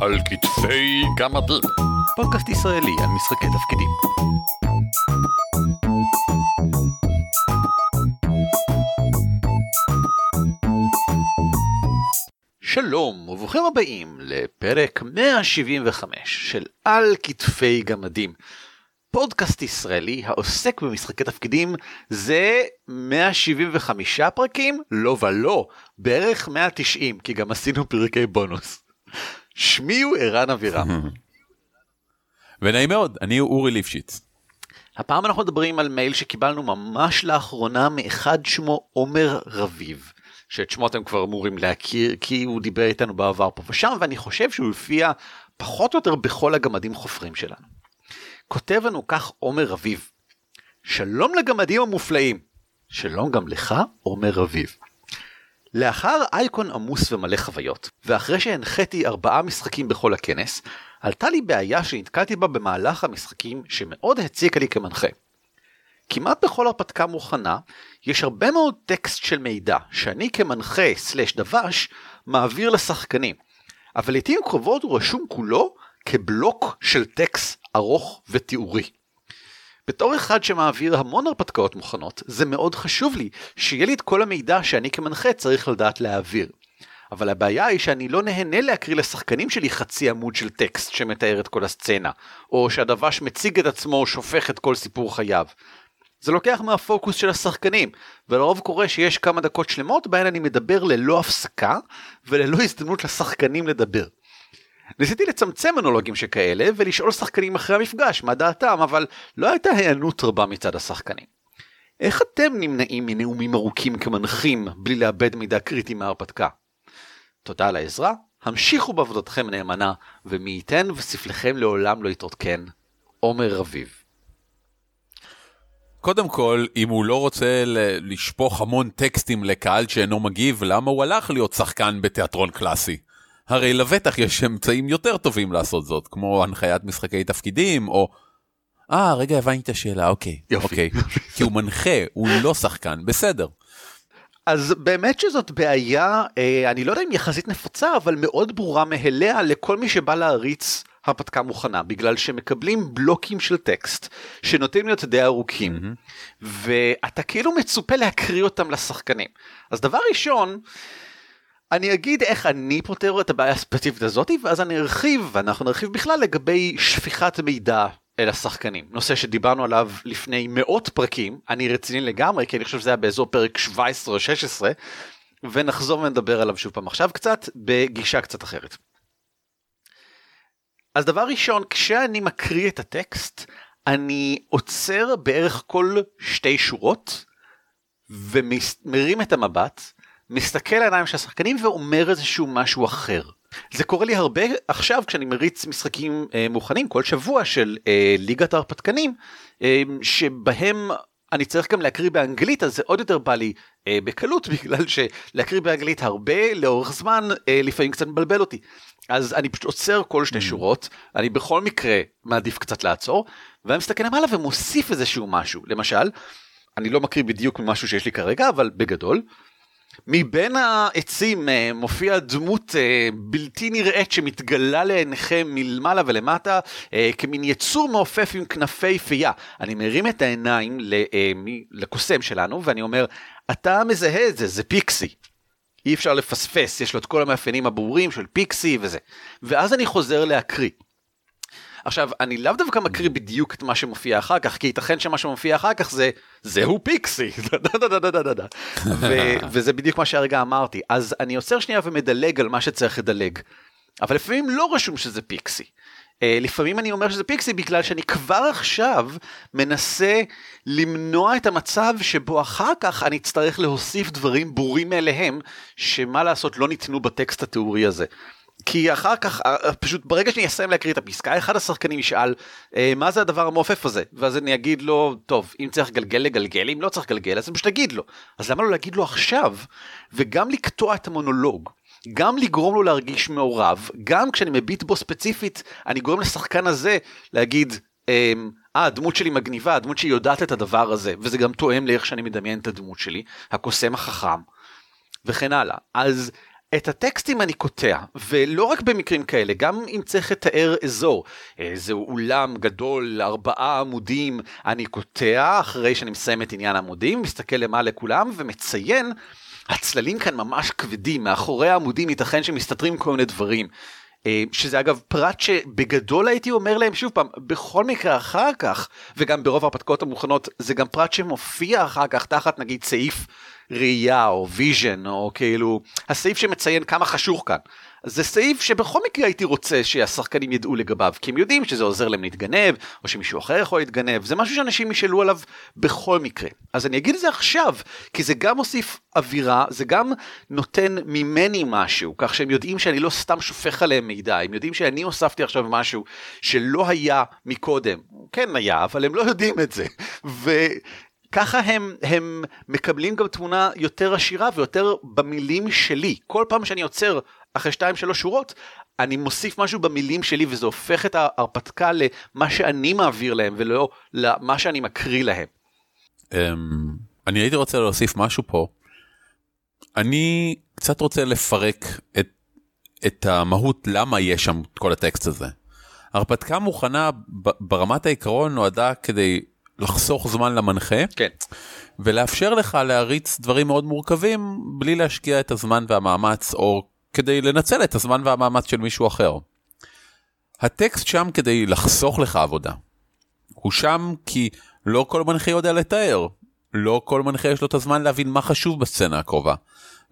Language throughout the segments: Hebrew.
על כתפי גמדים. פודקאסט ישראלי על משחקי תפקידים. שלום וברוכים הבאים לפרק 175 של על כתפי גמדים. פודקאסט ישראלי העוסק במשחקי תפקידים זה 175 פרקים? לא ולא, בערך 190 כי גם עשינו פרקי בונוס. שמי הוא ערן אבירם. ונעים מאוד, אני אורי ליפשיץ. הפעם אנחנו מדברים על מייל שקיבלנו ממש לאחרונה מאחד שמו עומר רביב. שאת שמו אתם כבר אמורים להכיר כי הוא דיבר איתנו בעבר פה ושם ואני חושב שהוא הופיע פחות או יותר בכל הגמדים חופרים שלנו. כותב לנו כך עומר רביב. שלום לגמדים המופלאים. שלום גם לך עומר רביב. לאחר אייקון עמוס ומלא חוויות, ואחרי שהנחיתי ארבעה משחקים בכל הכנס, עלתה לי בעיה שנתקלתי בה במהלך המשחקים שמאוד הציקה לי כמנחה. כמעט בכל הרפתקה מוכנה, יש הרבה מאוד טקסט של מידע שאני כמנחה סלש דבש מעביר לשחקנים, אבל לעיתים קרובות הוא רשום כולו כבלוק של טקסט ארוך ותיאורי. בתור אחד שמעביר המון הרפתקאות מוכנות, זה מאוד חשוב לי שיהיה לי את כל המידע שאני כמנחה צריך לדעת להעביר. אבל הבעיה היא שאני לא נהנה להקריא לשחקנים שלי חצי עמוד של טקסט שמתאר את כל הסצנה, או שהדבש מציג את עצמו או שופך את כל סיפור חייו. זה לוקח מהפוקוס של השחקנים, ולרוב קורה שיש כמה דקות שלמות בהן אני מדבר ללא הפסקה, וללא הזדמנות לשחקנים לדבר. ניסיתי לצמצם מונולוגים שכאלה ולשאול שחקנים אחרי המפגש מה דעתם אבל לא הייתה היענות רבה מצד השחקנים. איך אתם נמנעים מנאומים ארוכים כמנחים בלי לאבד מידע קריטי מההרפתקה? תודה על העזרה, המשיכו בעבודתכם נאמנה ומי ייתן וספלכם לעולם לא יתעדכן. עומר רביב. קודם כל, אם הוא לא רוצה לשפוך המון טקסטים לקהל שאינו מגיב, למה הוא הלך להיות שחקן בתיאטרון קלאסי? הרי לבטח יש אמצעים יותר טובים לעשות זאת, כמו הנחיית משחקי תפקידים, או... אה, רגע, הבנתי את השאלה, אוקיי. יופי. אוקיי. כי הוא מנחה, הוא לא שחקן, בסדר. אז באמת שזאת בעיה, אה, אני לא יודע אם יחסית נפוצה, אבל מאוד ברורה מאליה לכל מי שבא להריץ הרפתקה מוכנה, בגלל שמקבלים בלוקים של טקסט שנוטים להיות די ארוכים, mm-hmm. ואתה כאילו מצופה להקריא אותם לשחקנים. אז דבר ראשון, אני אגיד איך אני פותר את הבעיה הספציפית הזאת ואז אני ארחיב ואנחנו נרחיב בכלל לגבי שפיכת מידע אל השחקנים נושא שדיברנו עליו לפני מאות פרקים אני רציני לגמרי כי אני חושב שזה היה באזור פרק 17 או 16 ונחזור ונדבר עליו שוב פעם עכשיו קצת בגישה קצת אחרת. אז דבר ראשון כשאני מקריא את הטקסט אני עוצר בערך כל שתי שורות ומרים את המבט מסתכל על העיניים של השחקנים ואומר איזשהו משהו אחר. זה קורה לי הרבה עכשיו כשאני מריץ משחקים אה, מוכנים כל שבוע של אה, ליגת ההרפתקנים אה, שבהם אני צריך גם להקריא באנגלית אז זה עוד יותר בא לי אה, בקלות בגלל שלהקריא באנגלית הרבה לאורך זמן אה, לפעמים קצת מבלבל אותי. אז אני פשוט עוצר כל שתי mm. שורות אני בכל מקרה מעדיף קצת לעצור ואני מסתכל למעלה ומוסיף איזשהו משהו למשל אני לא מקריא בדיוק ממשהו שיש לי כרגע אבל בגדול. מבין העצים אה, מופיעה דמות אה, בלתי נראית שמתגלה לעיניכם מלמעלה ולמטה אה, כמין יצור מעופף עם כנפי פייה. אני מרים את העיניים לקוסם שלנו ואני אומר, אתה מזהה את זה, זה פיקסי. אי אפשר לפספס, יש לו את כל המאפיינים הברורים של פיקסי וזה. ואז אני חוזר להקריא. עכשיו, אני לאו דווקא מקריא בדיוק את מה שמופיע אחר כך, כי ייתכן שמה שמופיע אחר כך זה, זהו פיקסי, וזה בדיוק מה שהרגע אמרתי. אז אני עוצר שנייה ומדלג על מה שצריך לדלג. אבל לפעמים לא רשום שזה פיקסי. Uh, לפעמים אני אומר שזה פיקסי בגלל שאני כבר עכשיו מנסה למנוע את המצב שבו אחר כך אני אצטרך להוסיף דברים ברורים מאליהם שמה לעשות לא ניתנו בטקסט התיאורי הזה. כי אחר כך אה, אה, פשוט ברגע שאני אסיים להקריא את הפסקה אחד השחקנים ישאל אה, מה זה הדבר המעופף הזה? ואז אני אגיד לו טוב אם צריך לגלגל לגלגל אם לא צריך לגלגל אז אני פשוט אגיד לו. אז למה לא להגיד לו עכשיו? וגם לקטוע את המונולוג גם לגרום לו להרגיש מעורב גם כשאני מביט בו ספציפית אני גורם לשחקן הזה להגיד אה הדמות שלי מגניבה הדמות שלי יודעת את הדבר הזה. וזה גם תואם לאיך שאני מדמיין את הדמות שלי הקוסם החכם וכן הלאה. אז את הטקסטים אני קוטע, ולא רק במקרים כאלה, גם אם צריך לתאר אזור, איזה אולם גדול, ארבעה עמודים, אני קוטע אחרי שאני מסיים את עניין העמודים, מסתכל למעלה לכולם ומציין, הצללים כאן ממש כבדים, מאחורי העמודים ייתכן שמסתתרים כל מיני דברים. אה, שזה אגב פרט שבגדול הייתי אומר להם שוב פעם בכל מקרה אחר כך וגם ברוב ההרפתקאות המוכנות זה גם פרט שמופיע אחר כך תחת נגיד סעיף ראייה או vision או כאילו הסעיף שמציין כמה חשוך כאן. זה סעיף שבכל מקרה הייתי רוצה שהשחקנים ידעו לגביו כי הם יודעים שזה עוזר להם להתגנב או שמישהו אחר יכול להתגנב זה משהו שאנשים ישאלו עליו בכל מקרה אז אני אגיד את זה עכשיו כי זה גם מוסיף אווירה זה גם נותן ממני משהו כך שהם יודעים שאני לא סתם שופך עליהם מידע הם יודעים שאני הוספתי עכשיו משהו שלא היה מקודם כן היה אבל הם לא יודעים את זה. ככה הם, הם מקבלים גם תמונה יותר עשירה ויותר במילים שלי. כל פעם שאני עוצר אחרי שתיים שלוש שורות, אני מוסיף משהו במילים שלי וזה הופך את ההרפתקה למה שאני מעביר להם ולא למה שאני מקריא להם. Um, אני הייתי רוצה להוסיף משהו פה. אני קצת רוצה לפרק את, את המהות למה יש שם כל הטקסט הזה. הרפתקה מוכנה ברמת העיקרון נועדה כדי לחסוך זמן למנחה. כן. ולאפשר לך להריץ דברים מאוד מורכבים בלי להשקיע את הזמן והמאמץ או כדי לנצל את הזמן והמאמץ של מישהו אחר. הטקסט שם כדי לחסוך לך עבודה. הוא שם כי לא כל מנחה יודע לתאר, לא כל מנחה יש לו את הזמן להבין מה חשוב בסצנה הקרובה.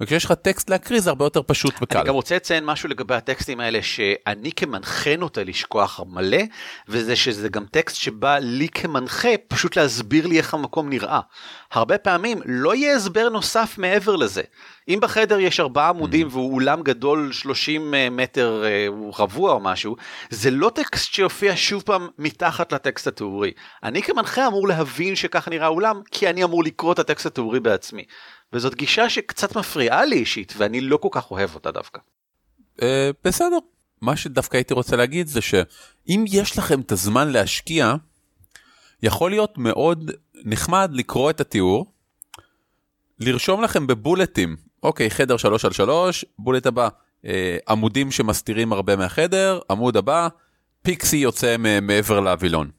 וכשיש לך טקסט להקריא זה הרבה יותר פשוט וקל. אני גם רוצה לציין משהו לגבי הטקסטים האלה שאני כמנחה נוטה לשכוח מלא וזה שזה גם טקסט שבא לי כמנחה פשוט להסביר לי איך המקום נראה. הרבה פעמים לא יהיה הסבר נוסף מעבר לזה. אם בחדר יש ארבעה עמודים mm. והוא אולם גדול 30 אה, מטר אה, הוא רבוע או משהו זה לא טקסט שיופיע שוב פעם מתחת לטקסט התיאורי. אני כמנחה אמור להבין שככה נראה אולם כי אני אמור לקרוא את הטקסט התיאורי בעצמי. וזאת גישה שקצת מפריעה לי אישית ואני לא כל כך אוהב אותה דווקא. אה, בסדר. מה שדווקא הייתי רוצה להגיד זה שאם יש לכם את הזמן להשקיע, יכול להיות מאוד נחמד לקרוא את התיאור, לרשום לכם בבולטים, אוקיי, חדר 3 על 3, בולט הבא, אה, עמודים שמסתירים הרבה מהחדר, עמוד הבא, פיקסי יוצא מעבר לווילון.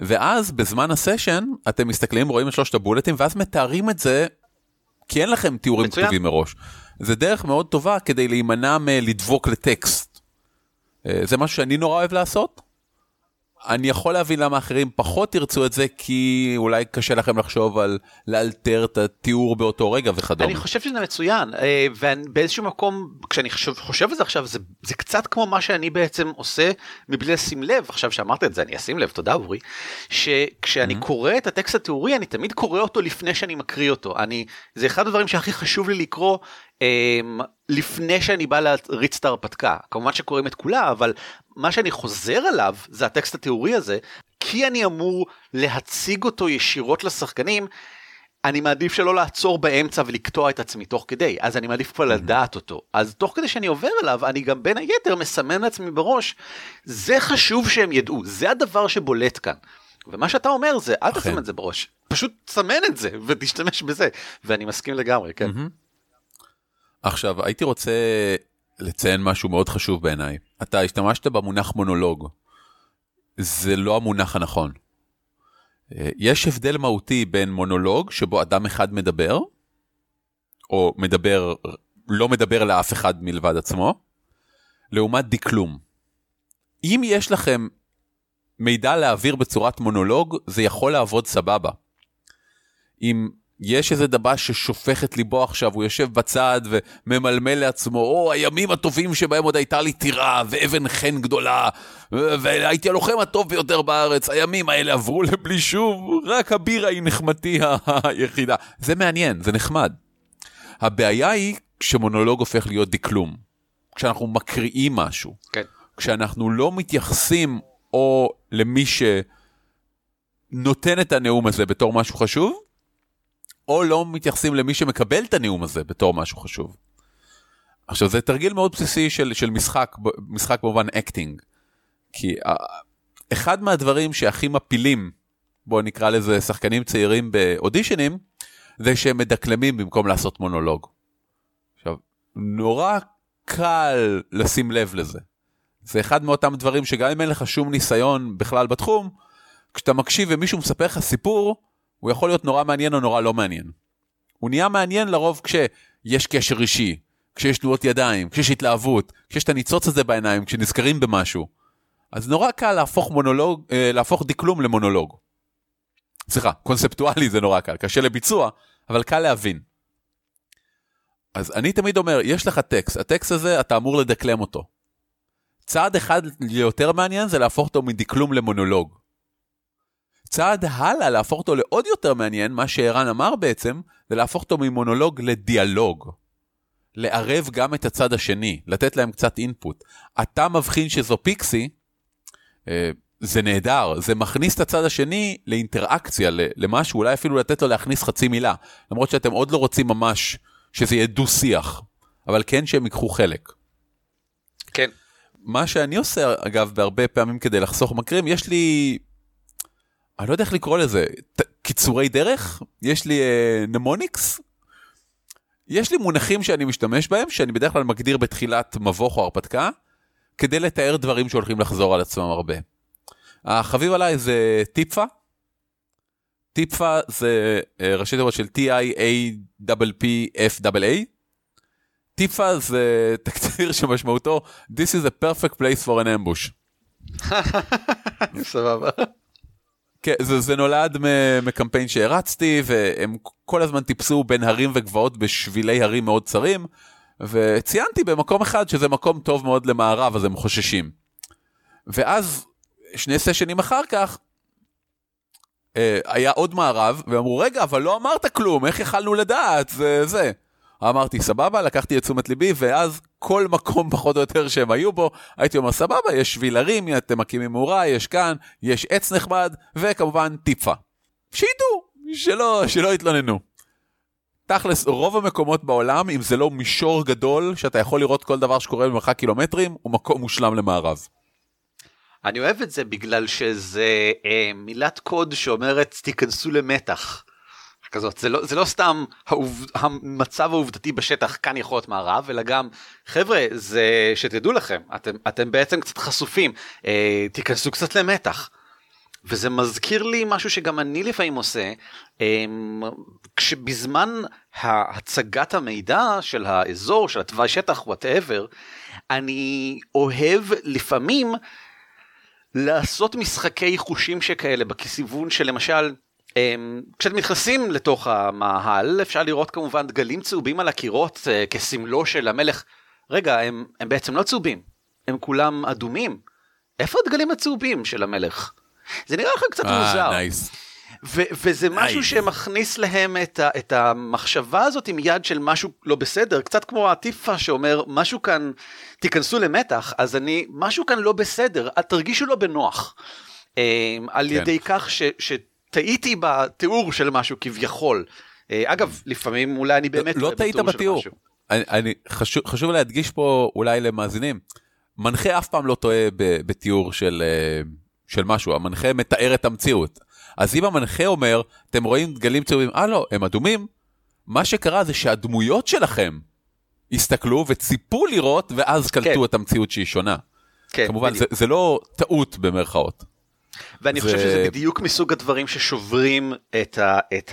ואז בזמן הסשן אתם מסתכלים רואים את שלושת הבולטים ואז מתארים את זה כי אין לכם תיאורים מצוין. כתובים מראש. זה דרך מאוד טובה כדי להימנע מלדבוק לטקסט. אה, זה משהו שאני נורא אוהב לעשות. אני יכול להבין למה אחרים פחות ירצו את זה כי אולי קשה לכם לחשוב על לאלתר את התיאור באותו רגע וכדומה. אני חושב שזה מצוין אה, ובאיזשהו מקום כשאני חושב, חושב על זה עכשיו זה, זה קצת כמו מה שאני בעצם עושה מבלי לשים לב עכשיו שאמרת את זה אני אשים לב תודה אורי שכשאני mm-hmm. קורא את הטקסט התיאורי אני תמיד קורא אותו לפני שאני מקריא אותו אני זה אחד הדברים שהכי חשוב לי לקרוא אמ, לפני שאני בא להריץ את ההרפתקה. כמובן שקוראים את כולה אבל מה שאני חוזר עליו זה הטקסט התיאורי הזה. כי אני אמור להציג אותו ישירות לשחקנים. אני מעדיף שלא לעצור באמצע ולקטוע את עצמי תוך כדי. אז אני מעדיף כבר לדעת אותו. אז תוך כדי שאני עובר אליו אני גם בין היתר מסמן לעצמי בראש זה חשוב שהם ידעו זה הדבר שבולט כאן. ומה שאתה אומר זה אל תשים את זה בראש פשוט תסמן את זה ותשתמש בזה. ואני מסכים לגמרי כן. עכשיו, הייתי רוצה לציין משהו מאוד חשוב בעיניי. אתה השתמשת במונח מונולוג. זה לא המונח הנכון. אה, יש הבדל מהותי בין מונולוג שבו אדם אחד מדבר, או מדבר, לא מדבר לאף אחד מלבד עצמו, לעומת דקלום. אם יש לכם מידע להעביר בצורת מונולוג, זה יכול לעבוד סבבה. אם יש איזה דבש ששופך את ליבו עכשיו, הוא יושב בצד וממלמל לעצמו, או, הימים הטובים שבהם עוד הייתה לי טירה ואבן חן גדולה, והייתי הלוחם הטוב ביותר בארץ, הימים האלה עברו לבלי שוב, רק הבירה היא נחמתי היחידה. זה מעניין, זה נחמד. הבעיה היא כשמונולוג הופך להיות דקלום, כשאנחנו מקריאים משהו, כן. כשאנחנו לא מתייחסים או למי שנותן את הנאום הזה בתור משהו חשוב, או לא מתייחסים למי שמקבל את הנאום הזה בתור משהו חשוב. עכשיו זה תרגיל מאוד בסיסי של, של משחק, משחק במובן acting. כי uh, אחד מהדברים שהכי מפילים, בואו נקרא לזה שחקנים צעירים באודישנים, זה שהם מדקלמים במקום לעשות מונולוג. עכשיו, נורא קל לשים לב לזה. זה אחד מאותם דברים שגם אם אין לך שום ניסיון בכלל בתחום, כשאתה מקשיב ומישהו מספר לך סיפור, הוא יכול להיות נורא מעניין או נורא לא מעניין. הוא נהיה מעניין לרוב כשיש קשר אישי, כשיש תנועות ידיים, כשיש התלהבות, כשיש את הניצוץ הזה בעיניים, כשנזכרים במשהו. אז נורא קל להפוך מונולוג, אה, להפוך דקלום למונולוג. סליחה, קונספטואלי זה נורא קל, קשה לביצוע, אבל קל להבין. אז אני תמיד אומר, יש לך טקסט, הטקסט הזה, אתה אמור לדקלם אותו. צעד אחד ליותר מעניין זה להפוך אותו מדקלום למונולוג. צעד הלאה להפוך אותו לעוד יותר מעניין, מה שערן אמר בעצם, זה להפוך אותו ממונולוג לדיאלוג. לערב גם את הצד השני, לתת להם קצת אינפוט. אתה מבחין שזו פיקסי, אה, זה נהדר, זה מכניס את הצד השני לאינטראקציה, למשהו, אולי אפילו לתת לו להכניס חצי מילה, למרות שאתם עוד לא רוצים ממש שזה יהיה דו-שיח, אבל כן שהם ייקחו חלק. כן. מה שאני עושה, אגב, בהרבה פעמים כדי לחסוך מקרים, יש לי, אני לא יודע איך לקרוא לזה, קיצורי דרך? יש לי נמוניקס? uh, יש לי מונחים שאני משתמש בהם, שאני בדרך כלל מגדיר בתחילת מבוך או הרפתקה, כדי לתאר דברים שהולכים לחזור על עצמם הרבה. החביב עליי זה טיפפה. טיפפה זה אה, ראשי תיבות של T-I-A-P-P-F-A. טיפפה זה תקציר שמשמעותו This is a perfect place for an ambush. סבבה. כן, זה, זה נולד מקמפיין שהרצתי, והם כל הזמן טיפסו בין הרים וגבעות בשבילי הרים מאוד צרים, וציינתי במקום אחד שזה מקום טוב מאוד למערב, אז הם חוששים. ואז, שני סשנים אחר כך, אה, היה עוד מערב, ואמרו, רגע, אבל לא אמרת כלום, איך יכלנו לדעת? זה זה. אמרתי, סבבה, לקחתי את תשומת ליבי, ואז כל מקום פחות או יותר שהם היו בו, הייתי אומר, סבבה, יש שביל הרים, אתם מקימים מאורה, יש כאן, יש עץ נחמד, וכמובן טיפה. שידעו, שלא, שלא יתלוננו. תכלס, רוב המקומות בעולם, אם זה לא מישור גדול, שאתה יכול לראות כל דבר שקורה במרחק קילומטרים, הוא מקום מושלם למערב. אני אוהב את זה בגלל שזה אה, מילת קוד שאומרת תיכנסו למתח. כזאת זה לא זה לא סתם העוב, המצב העובדתי בשטח כאן יכול להיות מערב אלא גם חבר'ה זה שתדעו לכם אתם אתם בעצם קצת חשופים אה, תיכנסו קצת למתח. וזה מזכיר לי משהו שגם אני לפעמים עושה אה, כשבזמן הצגת המידע של האזור של התוואי שטח וואטאבר אני אוהב לפעמים לעשות משחקי חושים שכאלה בכיוון שלמשל. אמ, כשאתם נכנסים לתוך המאהל אפשר לראות כמובן דגלים צהובים על הקירות אה, כסמלו של המלך. רגע הם, הם בעצם לא צהובים הם כולם אדומים. איפה הדגלים הצהובים של המלך? זה נראה לך קצת אה, מוזר. Nice. ו- וזה משהו שמכניס להם את, ה- את המחשבה הזאת עם יד של משהו לא בסדר קצת כמו הטיפה שאומר משהו כאן תיכנסו למתח אז אני משהו כאן לא בסדר תרגישו לא בנוח. אמ, על כן. ידי כך ש... ש- טעיתי בתיאור של משהו כביכול. אה, אגב, לפעמים אולי אני באמת לא, לא טעית בתיאור. אני, אני, חשוב, חשוב להדגיש פה אולי למאזינים, מנחה אף פעם לא טועה בתיאור של, אה, של משהו, המנחה מתאר את המציאות. אז אם המנחה אומר, אתם רואים דגלים צהובים, אה לא, הם אדומים, מה שקרה זה שהדמויות שלכם הסתכלו וציפו לראות ואז קלטו כן. את המציאות שהיא שונה. כן, כמובן, זה, זה לא טעות במרכאות. ואני ו... חושב שזה בדיוק מסוג הדברים ששוברים את, ה, את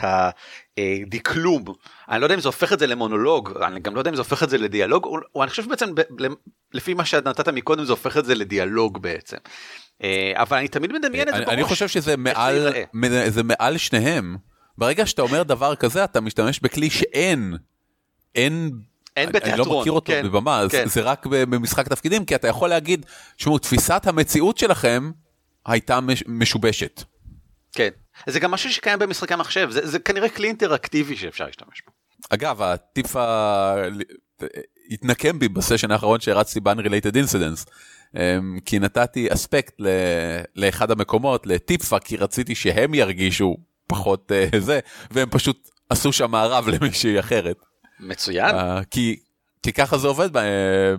הדקלום. אני לא יודע אם זה הופך את זה למונולוג, אני גם לא יודע אם זה הופך את זה לדיאלוג, או, או אני חושב שבעצם ב, לפי מה שנתת מקודם זה הופך את זה לדיאלוג בעצם. אה, אבל אני תמיד מדמיין את זה בראש. אני חושב שזה מעל, זה מעל שניהם. ברגע שאתה אומר דבר כזה אתה משתמש בכלי שאין, אין אין בתיאטרון, אני לא מכיר אותו כן, בבמה, כן. זה רק במשחק תפקידים, כי אתה יכול להגיד, תשמעו, תפיסת המציאות שלכם הייתה משובשת. כן, זה גם משהו שקיים במשחקי המחשב, זה, זה כנראה כלי אינטראקטיבי שאפשר להשתמש בו. אגב, הטיפ ה... התנקם בי בסשן האחרון שהרצתי ב-unrelated incidents, אמ, כי נתתי אספקט ל... לאחד המקומות, לטיפפה, כי רציתי שהם ירגישו פחות uh, זה, והם פשוט עשו שם מערב למישהי אחרת. מצוין. Uh, כי כי ככה זה עובד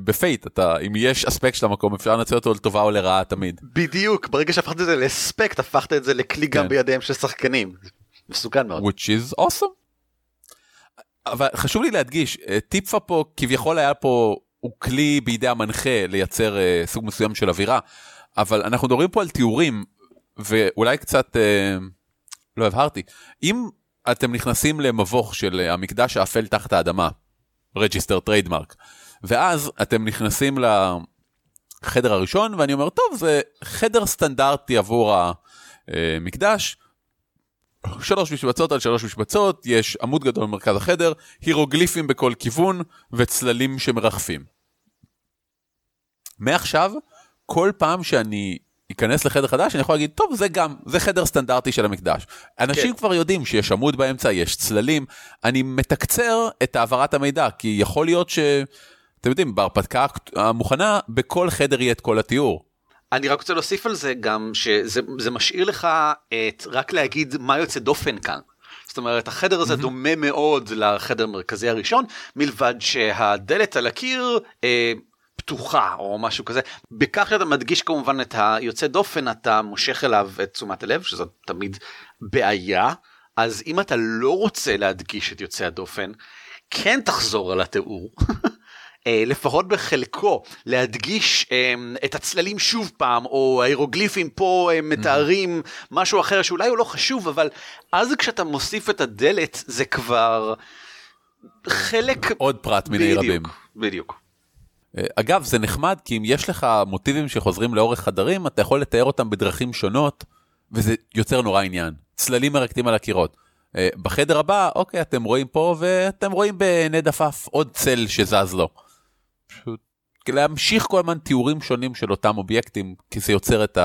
בפייט אתה אם יש אספקט של המקום אפשר לנצל אותו לטובה או לרעה תמיד. בדיוק ברגע שהפכת את זה לאספקט הפכת את זה לכלי כן. גם בידיהם של שחקנים. מסוכן מאוד. which is awesome. אבל חשוב לי להדגיש, אה, טיפפה פה כביכול היה פה, הוא כלי בידי המנחה לייצר אה, סוג מסוים של אווירה, אבל אנחנו מדברים פה על תיאורים, ואולי קצת, אה, לא הבהרתי, אם אתם נכנסים למבוך של אה, המקדש האפל תחת האדמה, register trademark, ואז אתם נכנסים לחדר הראשון, ואני אומר, טוב, זה חדר סטנדרטי עבור המקדש, שלוש משבצות על שלוש משבצות, יש עמוד גדול במרכז החדר, הירוגליפים בכל כיוון וצללים שמרחפים. מעכשיו, כל פעם שאני אכנס לחדר חדש, אני יכול להגיד, טוב, זה גם, זה חדר סטנדרטי של המקדש. אנשים כן. כבר יודעים שיש עמוד באמצע, יש צללים, אני מתקצר את העברת המידע, כי יכול להיות ש... אתם יודעים, בהרפתקה המוכנה, בכל חדר יהיה את כל התיאור. אני רק רוצה להוסיף על זה גם שזה זה משאיר לך את רק להגיד מה יוצא דופן כאן. זאת אומרת החדר הזה mm-hmm. דומה מאוד לחדר המרכזי הראשון מלבד שהדלת על הקיר אה, פתוחה או משהו כזה בכך שאתה מדגיש כמובן את היוצא דופן אתה מושך אליו את תשומת הלב שזאת תמיד בעיה אז אם אתה לא רוצה להדגיש את יוצא הדופן כן תחזור על התיאור. אה, לפחות בחלקו להדגיש אה, את הצללים שוב פעם או ההירוגליפים פה אה, מתארים משהו אחר שאולי הוא לא חשוב אבל אז כשאתה מוסיף את הדלת זה כבר חלק עוד פרט מיני רבים. בדיוק. אגב, זה נחמד, כי אם יש לך מוטיבים שחוזרים לאורך חדרים, אתה יכול לתאר אותם בדרכים שונות, וזה יוצר נורא עניין. צללים מרקדים על הקירות. אה, בחדר הבא, אוקיי, אתם רואים פה, ואתם רואים בעיני דפף עוד צל שזז לו. פשוט להמשיך כל הזמן תיאורים שונים של אותם אובייקטים, כי זה יוצר את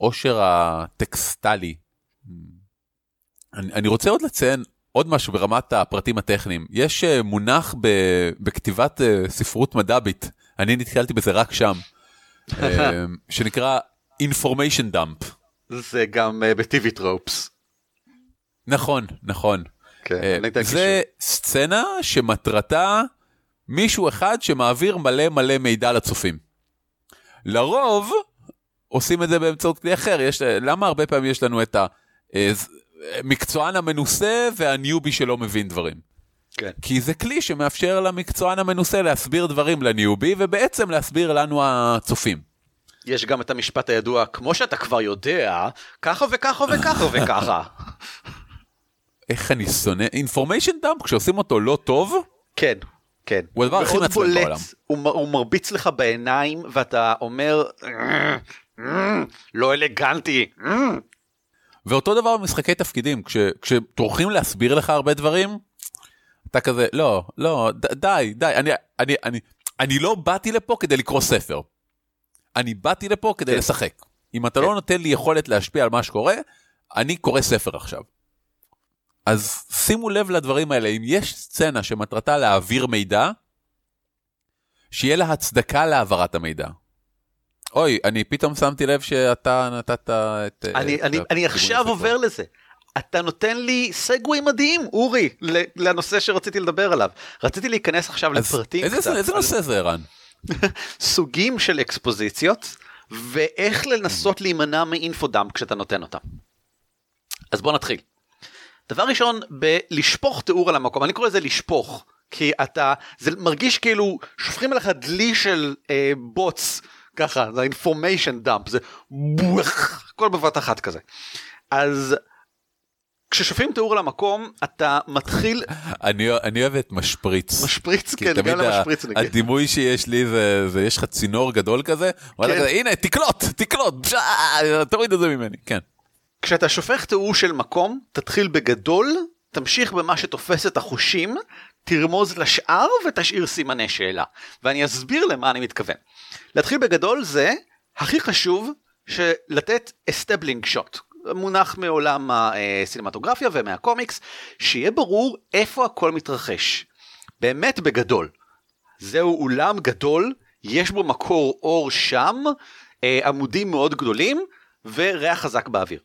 העושר הטקסטלי. אני רוצה עוד לציין עוד משהו ברמת הפרטים הטכניים. יש אה, מונח ב, בכתיבת אה, ספרות מדבית, אני נתקלתי בזה רק שם, אה, שנקרא information dump. זה גם אה, בטיבי טרופס. נכון, נכון. כן, אתן זה סצנה שמטרתה מישהו אחד שמעביר מלא מלא מידע לצופים. לרוב עושים את זה באמצעות כלי אחר, יש, למה הרבה פעמים יש לנו את המקצוען המנוסה והניובי שלא מבין דברים? כן. כי זה כלי שמאפשר למקצוען המנוסה להסביר דברים לניובי ובעצם להסביר לנו הצופים. יש גם את המשפט הידוע כמו שאתה כבר יודע ככה וככה וככה וככה. איך אני שונא, information dump כשעושים אותו לא טוב, כן, כן. הוא הדבר הכי מעצבן בעולם. הוא, מ- הוא מרביץ לך בעיניים ואתה אומר לא אלגנטי. ואותו דבר במשחקי תפקידים, כש, כשטורחים להסביר לך הרבה דברים, אתה כזה, לא, לא, ד, די, די, אני, אני, אני, אני לא באתי לפה כדי לקרוא ספר. אני באתי לפה כדי כן. לשחק. אם אתה כן. לא נותן לי יכולת להשפיע על מה שקורה, אני קורא ספר עכשיו. אז שימו לב לדברים האלה, אם יש סצנה שמטרתה להעביר מידע, שיהיה לה הצדקה להעברת המידע. אוי, אני פתאום שמתי לב שאתה נתת את... אני, את אני, אני עכשיו לספר. עובר לזה. אתה נותן לי סגווי מדהים אורי לנושא שרציתי לדבר עליו. רציתי להיכנס עכשיו לפרטים איזה, קצת איזה על נושא זה ערן? סוגים של אקספוזיציות ואיך לנסות להימנע מאינפודאמפ כשאתה נותן אותם. אז בוא נתחיל. דבר ראשון בלשפוך תיאור על המקום אני קורא לזה לשפוך כי אתה זה מרגיש כאילו שופכים עליך דלי של אה, בוץ ככה זה information dump זה בוח הכל בבת אחת כזה. אז כששופכים תיאור על המקום אתה מתחיל אני, אני אוהב את משפריץ. משפריץ כן גם למשפריץ נגיד. הדימוי שיש לי זה, זה יש לך צינור גדול כזה, כן. כזה, הנה תקלוט, תקלוט, תוריד את זה ממני, כן. כשאתה שופך תיאור של מקום, תתחיל בגדול, תמשיך במה שתופס את החושים, תרמוז לשאר ותשאיר סימני שאלה. ואני אסביר למה אני מתכוון. להתחיל בגדול זה הכי חשוב שלתת establishing shot. מונח מעולם הסינמטוגרפיה ומהקומיקס, שיהיה ברור איפה הכל מתרחש. באמת בגדול. זהו אולם גדול, יש בו מקור אור שם, אה, עמודים מאוד גדולים וריח חזק באוויר.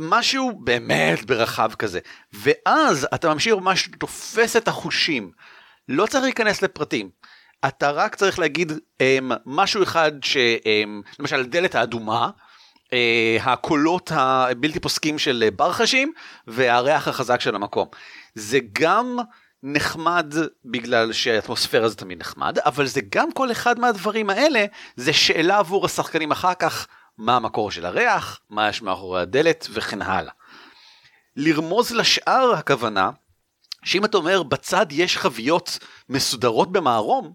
משהו באמת ברחב כזה. ואז אתה ממשיך ממש תופס את החושים. לא צריך להיכנס לפרטים. אתה רק צריך להגיד um, משהו אחד שלמשל דלת האדומה, uh, הקולות הבלתי פוסקים של אה, ברחשים והריח החזק של המקום. זה גם נחמד בגלל שהאטמוספירה זה תמיד נחמד, אבל זה גם כל אחד מהדברים האלה, זה שאלה עבור השחקנים אחר כך, מה המקור של הריח, מה יש מאחורי הדלת וכן הלאה. לרמוז לשאר הכוונה, שאם אתה אומר בצד יש חביות מסודרות במערום,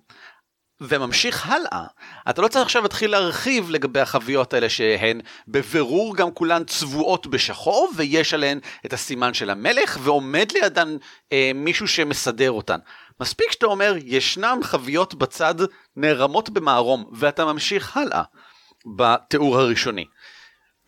וממשיך הלאה, אתה לא צריך עכשיו להתחיל להרחיב לגבי החביות האלה שהן בבירור גם כולן צבועות בשחור ויש עליהן את הסימן של המלך ועומד לידן אה, מישהו שמסדר אותן. מספיק שאתה אומר ישנם חביות בצד נערמות במערום ואתה ממשיך הלאה בתיאור הראשוני.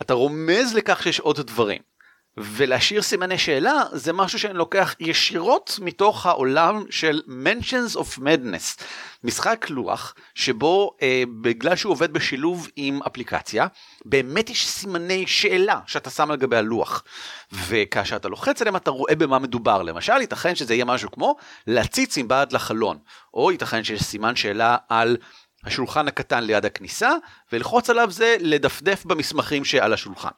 אתה רומז לכך שיש עוד דברים. ולהשאיר סימני שאלה זה משהו שאני לוקח ישירות מתוך העולם של Mentions of Madness, משחק לוח שבו אה, בגלל שהוא עובד בשילוב עם אפליקציה, באמת יש סימני שאלה שאתה שם על גבי הלוח, וכאשר אתה לוחץ עליהם אתה רואה במה מדובר, למשל ייתכן שזה יהיה משהו כמו להציץ עם בעד לחלון, או ייתכן שיש סימן שאלה על השולחן הקטן ליד הכניסה, ולחוץ עליו זה לדפדף במסמכים שעל השולחן.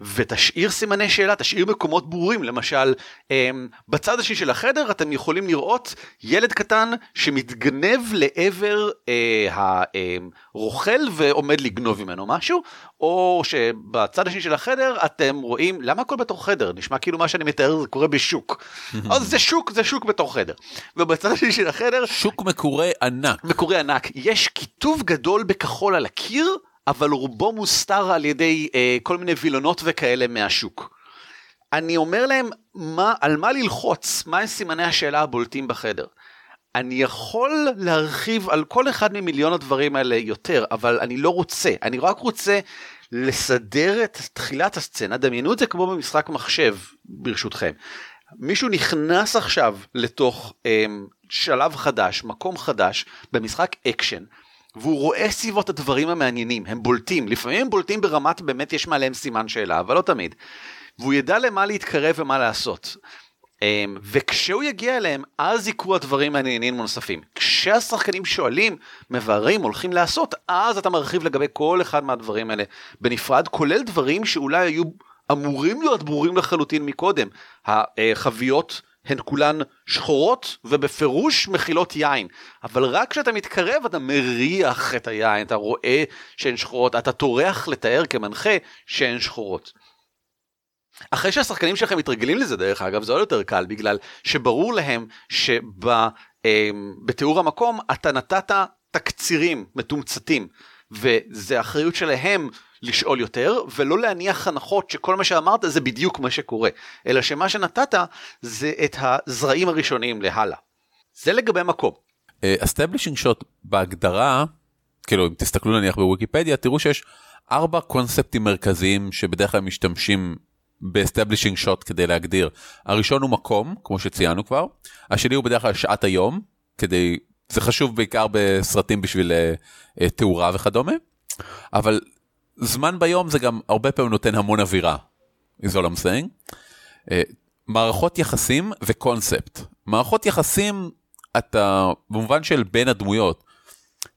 ותשאיר סימני שאלה, תשאיר מקומות ברורים, למשל אמ, בצד השני של החדר אתם יכולים לראות ילד קטן שמתגנב לעבר אה, הרוכל ועומד לגנוב ממנו משהו, או שבצד השני של החדר אתם רואים, למה הכל בתור חדר? נשמע כאילו מה שאני מתאר זה קורה בשוק. אז זה שוק, זה שוק בתור חדר. ובצד השני של החדר... שוק מקורה ענק. מקורה ענק. יש כיתוב גדול בכחול על הקיר. אבל רובו מוסתר על ידי אה, כל מיני וילונות וכאלה מהשוק. אני אומר להם מה, על מה ללחוץ, מה הם סימני השאלה הבולטים בחדר. אני יכול להרחיב על כל אחד ממיליון הדברים האלה יותר, אבל אני לא רוצה, אני רק רוצה לסדר את תחילת הסצנה, דמיינו את זה כמו במשחק מחשב, ברשותכם. מישהו נכנס עכשיו לתוך אה, שלב חדש, מקום חדש, במשחק אקשן, והוא רואה סביבו את הדברים המעניינים, הם בולטים, לפעמים הם בולטים ברמת באמת יש מעליהם סימן שאלה, אבל לא תמיד. והוא ידע למה להתקרב ומה לעשות. אמ, וכשהוא יגיע אליהם, אז יקרו הדברים המעניינים הנוספים. כשהשחקנים שואלים, מבררים, הולכים לעשות, אז אתה מרחיב לגבי כל אחד מהדברים האלה בנפרד, כולל דברים שאולי היו אמורים להיות ברורים לחלוטין מקודם. החביות הן כולן שחורות ובפירוש מכילות יין, אבל רק כשאתה מתקרב אתה מריח את היין, אתה רואה שהן שחורות, אתה טורח לתאר כמנחה שהן שחורות. אחרי שהשחקנים שלכם מתרגלים לזה דרך אגב זה עוד יותר קל בגלל שברור להם שבתיאור אמ, המקום אתה נתת תקצירים מתומצתים וזה אחריות שלהם לשאול יותר ולא להניח הנחות שכל מה שאמרת זה בדיוק מה שקורה אלא שמה שנתת זה את הזרעים הראשונים להלאה. זה לגבי מקום. establishing uh, shot בהגדרה כאילו אם תסתכלו נניח בוויקיפדיה תראו שיש ארבע קונספטים מרכזיים שבדרך כלל משתמשים ב establishing shot כדי להגדיר. הראשון הוא מקום כמו שציינו כבר השני הוא בדרך כלל שעת היום כדי זה חשוב בעיקר בסרטים בשביל uh, תאורה וכדומה אבל זמן ביום זה גם הרבה פעמים נותן המון אווירה, is all I'm saying. Uh, מערכות יחסים וקונספט. מערכות יחסים אתה במובן של בין הדמויות.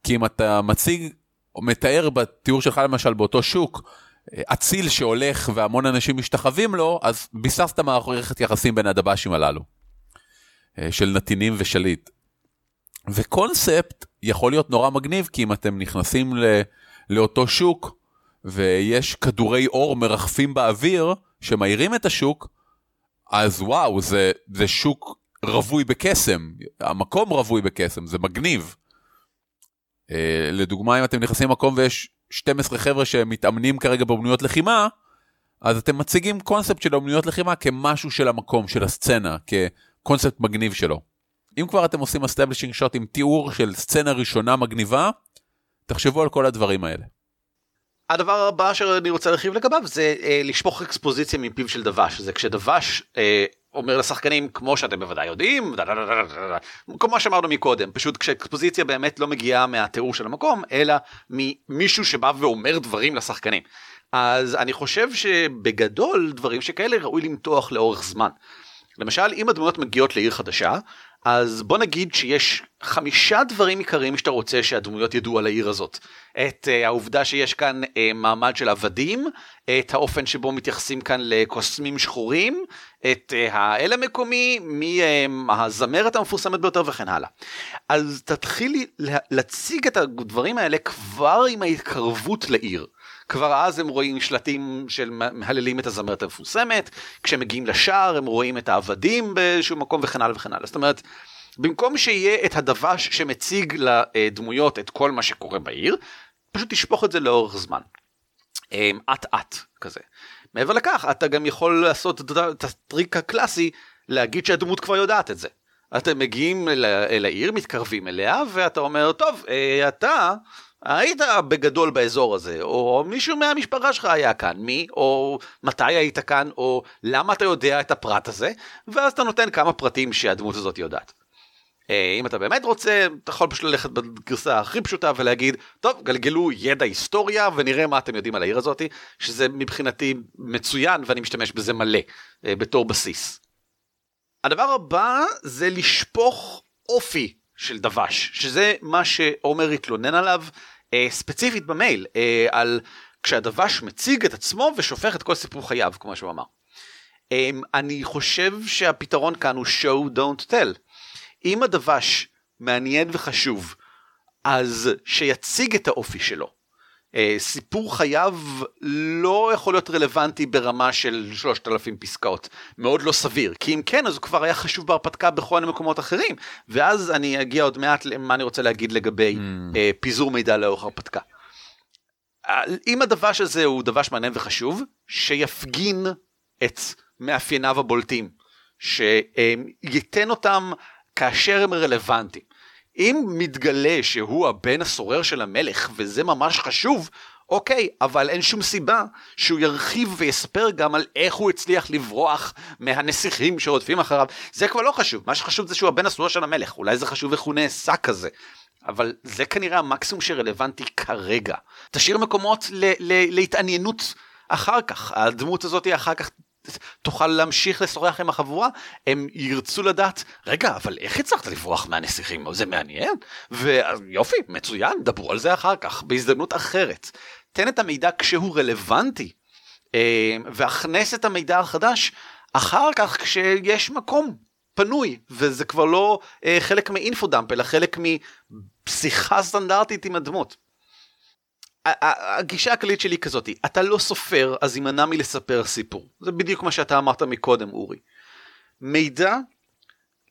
כי אם אתה מציג או מתאר בתיאור שלך למשל באותו שוק אה, אציל שהולך והמון אנשים משתחווים לו אז ביססת מערכת יחסים בין הדב"שים הללו. אה, של נתינים ושליט. וקונספט יכול להיות נורא מגניב כי אם אתם נכנסים ל, לאותו שוק ויש כדורי אור מרחפים באוויר שמאירים את השוק, אז וואו, זה, זה שוק רווי בקסם, המקום רווי בקסם, זה מגניב. Uh, לדוגמה, אם אתם נכנסים למקום ויש 12 חבר'ה שמתאמנים כרגע באמנויות לחימה, אז אתם מציגים קונספט של אמנויות לחימה כמשהו של המקום, של הסצנה, כקונספט מגניב שלו. אם כבר אתם עושים establishing shot עם תיאור של סצנה ראשונה מגניבה, תחשבו על כל הדברים האלה. הדבר הבא שאני רוצה להרחיב לגביו זה אה, לשפוך אקספוזיציה מפיו של דבש זה כשדבש אה, אומר לשחקנים כמו שאתם בוודאי יודעים כמו שאמרנו מקודם פשוט כשאקספוזיציה באמת לא מגיעה מהתיאור של המקום אלא ממישהו שבא ואומר דברים לשחקנים. אז אני חושב שבגדול דברים שכאלה ראוי למתוח לאורך זמן. למשל אם הדמויות מגיעות לעיר חדשה אז בוא נגיד שיש חמישה דברים עיקריים שאתה רוצה שהדמויות ידעו על העיר הזאת. את uh, העובדה שיש כאן uh, מעמד של עבדים, את האופן שבו מתייחסים כאן לקוסמים שחורים, את uh, האל המקומי, מי uh, הזמרת המפורסמת ביותר וכן הלאה. אז תתחילי להציג את הדברים האלה כבר עם ההתקרבות לעיר. כבר אז הם רואים שלטים של מהללים את הזמרת המפורסמת, כשהם מגיעים לשער הם רואים את העבדים באיזשהו מקום וכן הלאה וכן הלאה. זאת אומרת, במקום שיהיה את הדבש שמציג לדמויות את כל מה שקורה בעיר, פשוט תשפוך את זה לאורך זמן. אמ, אט אט כזה. מעבר לכך אתה גם יכול לעשות את הטריק הקלאסי להגיד שהדמות כבר יודעת את זה. אתם מגיעים אל העיר מתקרבים אליה ואתה אומר טוב אה, אתה היית בגדול באזור הזה, או מישהו מהמשפחה שלך היה כאן, מי, או מתי היית כאן, או למה אתה יודע את הפרט הזה, ואז אתה נותן כמה פרטים שהדמות הזאת יודעת. אה, אם אתה באמת רוצה, אתה יכול פשוט ללכת בגרסה הכי פשוטה ולהגיד, טוב, גלגלו ידע היסטוריה ונראה מה אתם יודעים על העיר הזאת, שזה מבחינתי מצוין ואני משתמש בזה מלא, אה, בתור בסיס. הדבר הבא זה לשפוך אופי של דבש, שזה מה שעומר התלונן עליו אה, ספציפית במייל, אה, על כשהדבש מציג את עצמו ושופך את כל סיפור חייו, כמו שהוא אמר. אה, אני חושב שהפתרון כאן הוא show don't tell. אם הדבש מעניין וחשוב, אז שיציג את האופי שלו. אה, סיפור חייו לא יכול להיות רלוונטי ברמה של 3,000 פסקאות, מאוד לא סביר, כי אם כן אז הוא כבר היה חשוב בהרפתקה בכל מיני מקומות אחרים, ואז אני אגיע עוד מעט למה אני רוצה להגיד לגבי mm. אה, פיזור מידע לאורך הרפתקה. אם הדבש הזה הוא דבש מעניין וחשוב, שיפגין את מאפייניו הבולטים, שייתן אותם כאשר הם רלוונטיים. אם מתגלה שהוא הבן הסורר של המלך וזה ממש חשוב, אוקיי, אבל אין שום סיבה שהוא ירחיב ויספר גם על איך הוא הצליח לברוח מהנסיכים שרודפים אחריו. זה כבר לא חשוב, מה שחשוב זה שהוא הבן הסורר של המלך, אולי זה חשוב איך הוא נעשה כזה. אבל זה כנראה המקסימום שרלוונטי כרגע. תשאיר מקומות להתעניינות אחר כך, הדמות הזאת אחר כך תוכל להמשיך לשוחח עם החבורה, הם ירצו לדעת, רגע, אבל איך הצלחת לברוח מהנסיכים? זה מעניין? ויופי, מצוין, דברו על זה אחר כך, בהזדמנות אחרת. תן את המידע כשהוא רלוונטי, אה, והכנס את המידע החדש אחר כך כשיש מקום פנוי, וזה כבר לא אה, חלק מאינפודאמפ, אלא חלק משיחה סטנדרטית עם הדמות. הגישה הכללית שלי כזאת, אתה לא סופר אז יימנע מלספר סיפור. זה בדיוק מה שאתה אמרת מקודם אורי. מידע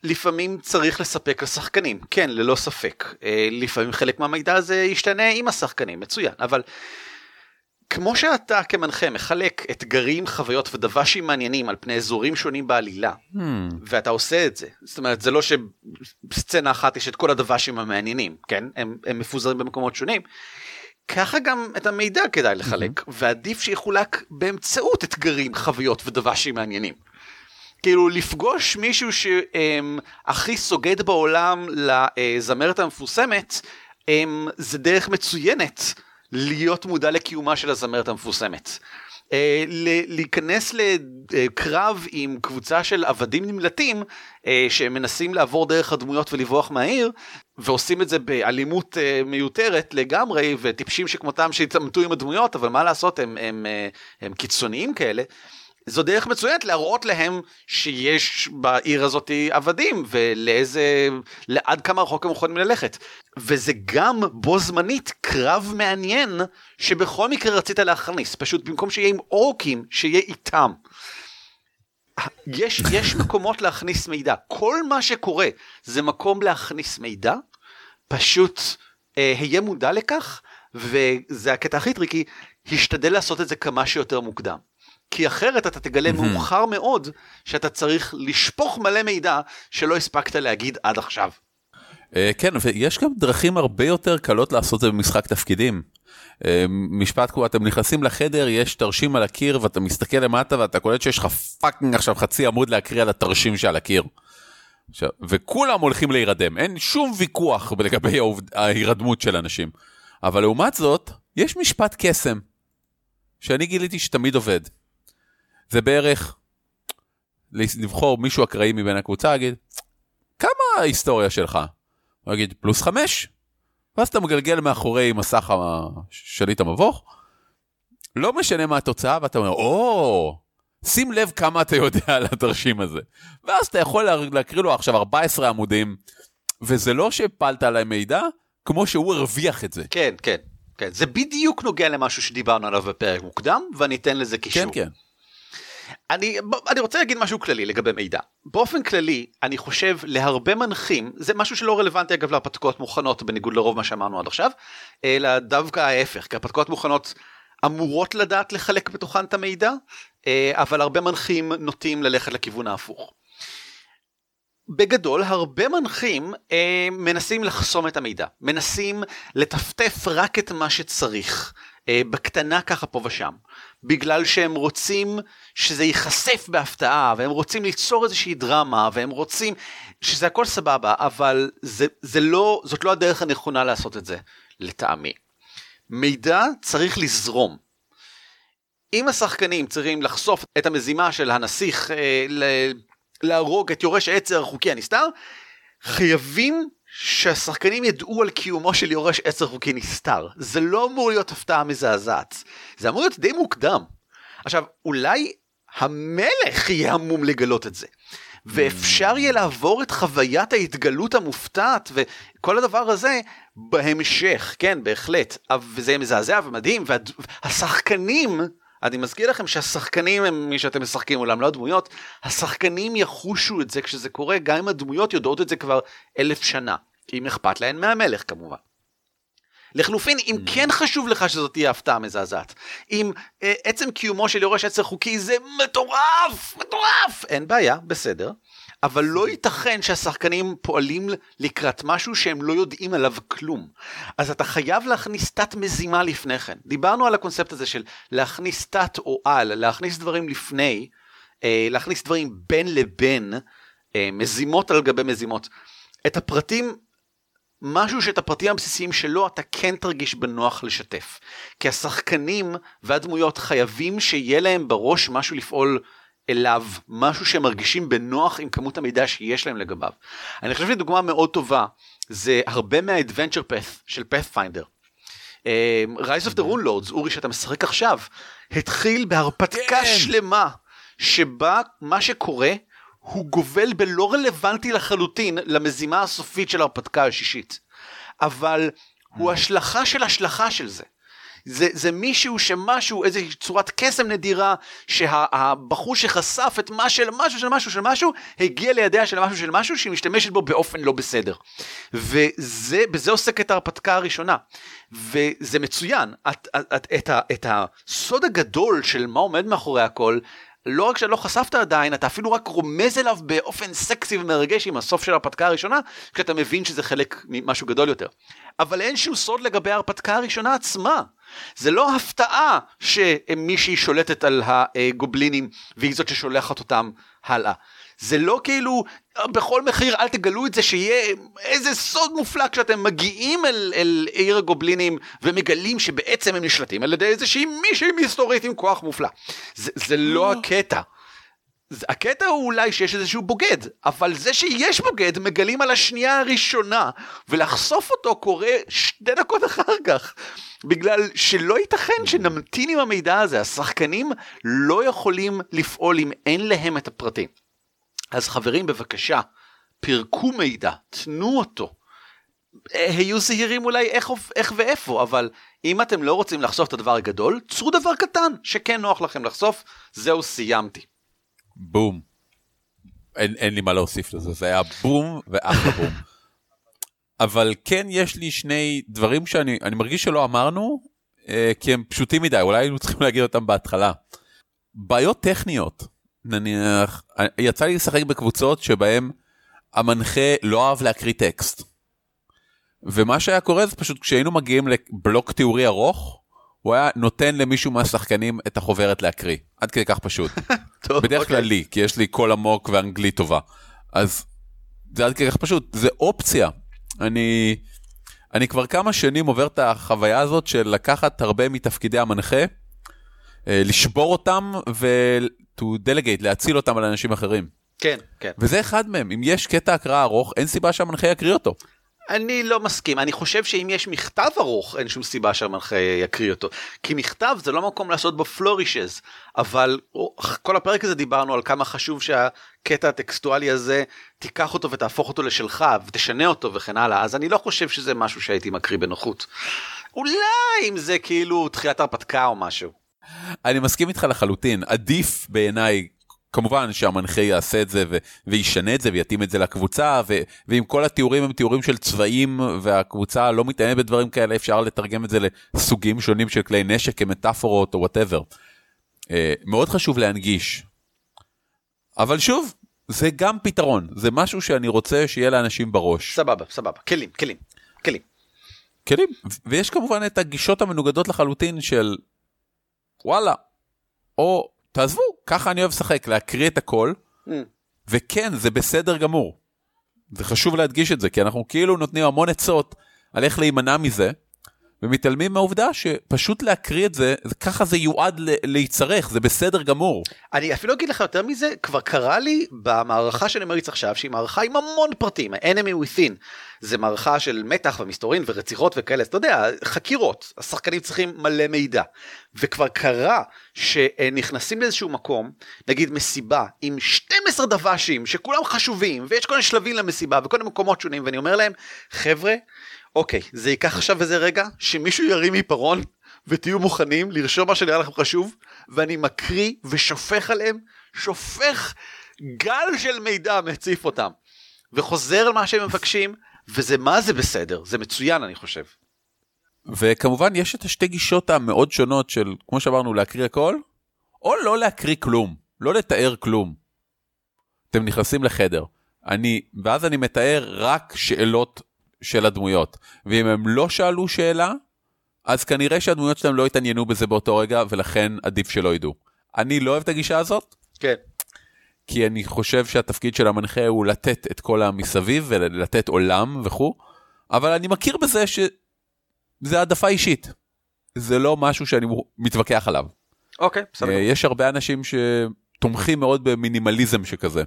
לפעמים צריך לספק לשחקנים, כן ללא ספק. אה, לפעמים חלק מהמידע הזה ישתנה עם השחקנים, מצוין, אבל כמו שאתה כמנחה מחלק אתגרים, חוויות ודב"שים מעניינים על פני אזורים שונים בעלילה, hmm. ואתה עושה את זה, זאת אומרת זה לא שבסצנה אחת יש את כל הדב"שים המעניינים, כן? הם, הם מפוזרים במקומות שונים. ככה גם את המידע כדאי לחלק, mm-hmm. ועדיף שיחולק באמצעות אתגרים, חוויות ודב"שים מעניינים. כאילו לפגוש מישהו שהכי סוגד בעולם לזמרת המפורסמת, זה דרך מצוינת להיות מודע לקיומה של הזמרת המפורסמת. אה, להיכנס לקרב עם קבוצה של עבדים נמלטים אה, שמנסים לעבור דרך הדמויות ולברוח מהעיר ועושים את זה באלימות אה, מיותרת לגמרי וטיפשים שכמותם שהתעמתו עם הדמויות אבל מה לעשות הם, הם, הם קיצוניים כאלה. זו דרך מצוינת להראות להם שיש בעיר הזאת עבדים ולאיזה, לעד כמה רחוק הם יכולים ללכת. וזה גם בו זמנית קרב מעניין שבכל מקרה רצית להכניס, פשוט במקום שיהיה עם אורקים, שיהיה איתם. יש, יש מקומות להכניס מידע, כל מה שקורה זה מקום להכניס מידע, פשוט אה, היה מודע לכך, וזה הקטע הכי טריקי, השתדל לעשות את זה כמה שיותר מוקדם. כי אחרת אתה תגלה מאוחר מאוד שאתה צריך לשפוך מלא מידע שלא הספקת להגיד עד עכשיו. אה, כן, ויש גם דרכים הרבה יותר קלות לעשות את זה במשחק תפקידים. אה, משפט כמו אתם נכנסים לחדר, יש תרשים על הקיר ואתה מסתכל למטה ואתה קולט שיש לך fucking עכשיו חצי עמוד להקריא על התרשים שעל הקיר. עכשיו, וכולם הולכים להירדם, אין שום ויכוח לגבי ההירדמות של אנשים. אבל לעומת זאת, יש משפט קסם, שאני גיליתי שתמיד עובד. זה בערך לבחור מישהו אקראי מבין הקבוצה, להגיד, כמה ההיסטוריה שלך? הוא יגיד, פלוס חמש. ואז אתה מגלגל מאחורי מסך שליט המבוך, לא משנה מה התוצאה, ואתה אומר, או, שים לב כמה אתה יודע על התרשים הזה. ואז אתה יכול להקריא לו עכשיו 14 עמודים, וזה לא שהפלת עליי מידע, כמו שהוא הרוויח את זה. כן, כן, כן. זה בדיוק נוגע למשהו שדיברנו עליו בפרק מוקדם, ואני אתן לזה קישור. כן, כן. אני, אני רוצה להגיד משהו כללי לגבי מידע. באופן כללי, אני חושב להרבה מנחים, זה משהו שלא רלוונטי אגב להרפתקאות מוכנות, בניגוד לרוב מה שאמרנו עד עכשיו, אלא דווקא ההפך, כי הרפתקאות מוכנות אמורות לדעת לחלק בתוכן את המידע, אה, אבל הרבה מנחים נוטים ללכת לכיוון ההפוך. בגדול הרבה מנחים אה, מנסים לחסום את המידע, מנסים לטפטף רק את מה שצריך, אה, בקטנה ככה פה ושם, בגלל שהם רוצים שזה ייחשף בהפתעה, והם רוצים ליצור איזושהי דרמה, והם רוצים שזה הכל סבבה, אבל זה, זה לא, זאת לא הדרך הנכונה לעשות את זה, לטעמי. מידע צריך לזרום. אם השחקנים צריכים לחשוף את המזימה של הנסיך אה, ל- להרוג את יורש העצר החוקי הנסתר, חייבים שהשחקנים ידעו על קיומו של יורש עצר חוקי נסתר. זה לא אמור להיות הפתעה מזעזעת, זה אמור להיות די מוקדם. עכשיו, אולי המלך יהיה המום לגלות את זה. ואפשר יהיה לעבור את חוויית ההתגלות המופתעת וכל הדבר הזה בהמשך, כן, בהחלט. וזה מזעזע ומדהים, והשחקנים, אני מזכיר לכם שהשחקנים הם מי שאתם משחקים אולם לא הדמויות, השחקנים יחושו את זה כשזה קורה, גם אם הדמויות יודעות את זה כבר אלף שנה. אם אכפת להן מהמלך כמובן. לחלופין, אם mm. כן חשוב לך שזאת תהיה הפתעה מזעזעת, אם אה, עצם קיומו של יורש עצר חוקי זה מטורף, מטורף, אין בעיה, בסדר. אבל לא ייתכן שהשחקנים פועלים לקראת משהו שהם לא יודעים עליו כלום. אז אתה חייב להכניס תת מזימה לפני כן. דיברנו על הקונספט הזה של להכניס תת או על, להכניס דברים לפני, אה, להכניס דברים בין לבין, אה, מזימות על גבי מזימות. את הפרטים משהו שאת הפרטים הבסיסיים שלו אתה כן תרגיש בנוח לשתף. כי השחקנים והדמויות חייבים שיהיה להם בראש משהו לפעול אליו, משהו שהם מרגישים בנוח עם כמות המידע שיש להם לגביו. אני חושב שדוגמה מאוד טובה זה הרבה מהאדוונצ'ר פאת' של פאת'פיינדר. Rise of the Runelords, אורי שאתה משחק עכשיו, התחיל בהרפתקה כן. שלמה שבה מה שקורה הוא גובל בלא רלוונטי לחלוטין למזימה הסופית של ההרפתקה השישית. אבל הוא mm. השלכה של השלכה של זה. זה, זה מישהו שמשהו, איזה צורת קסם נדירה, שהבחור שחשף את מה של משהו של משהו של משהו, הגיע לידיה של משהו של משהו שהיא משתמשת בו באופן לא בסדר. וזה, בזה עוסקת ההרפתקה הראשונה. וזה מצוין, את, את, את, את, את הסוד הגדול של מה עומד מאחורי הכל, לא רק שלא חשפת עדיין, אתה אפילו רק רומז אליו באופן סקסי ומרגש עם הסוף של ההרפתקה הראשונה, כשאתה מבין שזה חלק ממשהו גדול יותר. אבל אין שום סוד לגבי ההרפתקה הראשונה עצמה. זה לא הפתעה שמישהי שולטת על הגובלינים והיא זאת ששולחת אותם הלאה. זה לא כאילו בכל מחיר אל תגלו את זה שיהיה איזה סוד מופלא כשאתם מגיעים אל, אל עיר הגובלינים ומגלים שבעצם הם נשלטים על ידי איזושהי מישהי מסתורית עם כוח מופלא. זה, זה לא הקטע. הקטע הוא אולי שיש איזשהו בוגד, אבל זה שיש בוגד מגלים על השנייה הראשונה, ולחשוף אותו קורה שתי דקות אחר כך. בגלל שלא ייתכן שנמתין עם המידע הזה, השחקנים לא יכולים לפעול אם אין להם את הפרטים. אז חברים בבקשה, פירקו מידע, תנו אותו. היו זהירים אולי איך, איך ואיפה, אבל אם אתם לא רוצים לחשוף את הדבר הגדול, צרו דבר קטן שכן נוח לכם לחשוף, זהו סיימתי. בום. אין, אין לי מה להוסיף לזה, זה היה בום ואחלה בום. אבל כן יש לי שני דברים שאני מרגיש שלא אמרנו, אה, כי הם פשוטים מדי, אולי היינו צריכים להגיד אותם בהתחלה. בעיות טכניות, נניח, יצא לי לשחק בקבוצות שבהם המנחה לא אהב להקריא טקסט. ומה שהיה קורה זה פשוט כשהיינו מגיעים לבלוק תיאורי ארוך, הוא היה נותן למישהו מהשחקנים את החוברת להקריא. עד כדי כך פשוט. טוב, בדרך כלל okay. אוקיי. לי, כי יש לי קול עמוק ואנגלית טובה. אז זה עד כדי כך פשוט, זה אופציה. אני, אני כבר כמה שנים עובר את החוויה הזאת של לקחת הרבה מתפקידי המנחה, אה, לשבור אותם ו- to delegate, להציל אותם על אנשים אחרים. כן, כן. וזה אחד מהם, אם יש קטע הקראה ארוך, אין סיבה שהמנחה יקריא אותו. אני לא מסכים, אני חושב שאם יש מכתב ארוך אין שום סיבה שהמנחה יקריא אותו. כי מכתב זה לא מקום לעשות בו פלורישז, אבל כל הפרק הזה דיברנו על כמה חשוב שהקטע הטקסטואלי הזה תיקח אותו ותהפוך אותו לשלך ותשנה אותו וכן הלאה, אז אני לא חושב שזה משהו שהייתי מקריא בנוחות. אולי אם זה כאילו תחילת הרפתקה או משהו. אני מסכים איתך לחלוטין, עדיף בעיניי כמובן שהמנחה יעשה את זה ו- וישנה את זה ויתאים את זה לקבוצה ו- ואם כל התיאורים הם תיאורים של צבעים והקבוצה לא מתעניינת בדברים כאלה אפשר לתרגם את זה לסוגים שונים של כלי נשק כמטאפורות או וואטאבר. Uh, מאוד חשוב להנגיש. אבל שוב זה גם פתרון זה משהו שאני רוצה שיהיה לאנשים בראש. סבבה סבבה כלים כלים כלים. כלים ויש כמובן את הגישות המנוגדות לחלוטין של וואלה או תעזבו, ככה אני אוהב לשחק, להקריא את הכל, mm. וכן, זה בסדר גמור. זה חשוב להדגיש את זה, כי אנחנו כאילו נותנים המון עצות על איך להימנע מזה, ומתעלמים מהעובדה שפשוט להקריא את זה, ככה זה יועד להיצרך, זה בסדר גמור. אני אפילו אגיד לך יותר מזה, כבר קרה לי במערכה שאני מריץ עכשיו, שהיא מערכה עם המון פרטים, ה-enemy within, זה מערכה של מתח ומסתורין ורציחות וכאלה, אז אתה יודע, חקירות, השחקנים צריכים מלא מידע. וכבר קרה שנכנסים לאיזשהו מקום, נגיד מסיבה עם 12 דוושים שכולם חשובים, ויש כל מיני שלבים למסיבה וכל מיני מקומות שונים, ואני אומר להם, חבר'ה, אוקיי, זה ייקח עכשיו איזה רגע שמישהו ירים עיפרון ותהיו מוכנים לרשום מה שנראה לכם חשוב, ואני מקריא ושופך עליהם, שופך גל של מידע מציף אותם, וחוזר על מה שהם מבקשים, וזה מה זה בסדר, זה מצוין אני חושב. וכמובן יש את השתי גישות המאוד שונות של, כמו שאמרנו, להקריא הכל, או לא להקריא כלום, לא לתאר כלום. אתם נכנסים לחדר, אני, ואז אני מתאר רק שאלות של הדמויות. ואם הם לא שאלו שאלה, אז כנראה שהדמויות שלהם לא התעניינו בזה באותו רגע, ולכן עדיף שלא ידעו. אני לא אוהב את הגישה הזאת. כן. כי אני חושב שהתפקיד של המנחה הוא לתת את כל המסביב ולתת עולם וכו', אבל אני מכיר בזה שזה העדפה אישית. זה לא משהו שאני מתווכח עליו. אוקיי, בסדר. אה, יש הרבה אנשים שתומכים מאוד במינימליזם שכזה.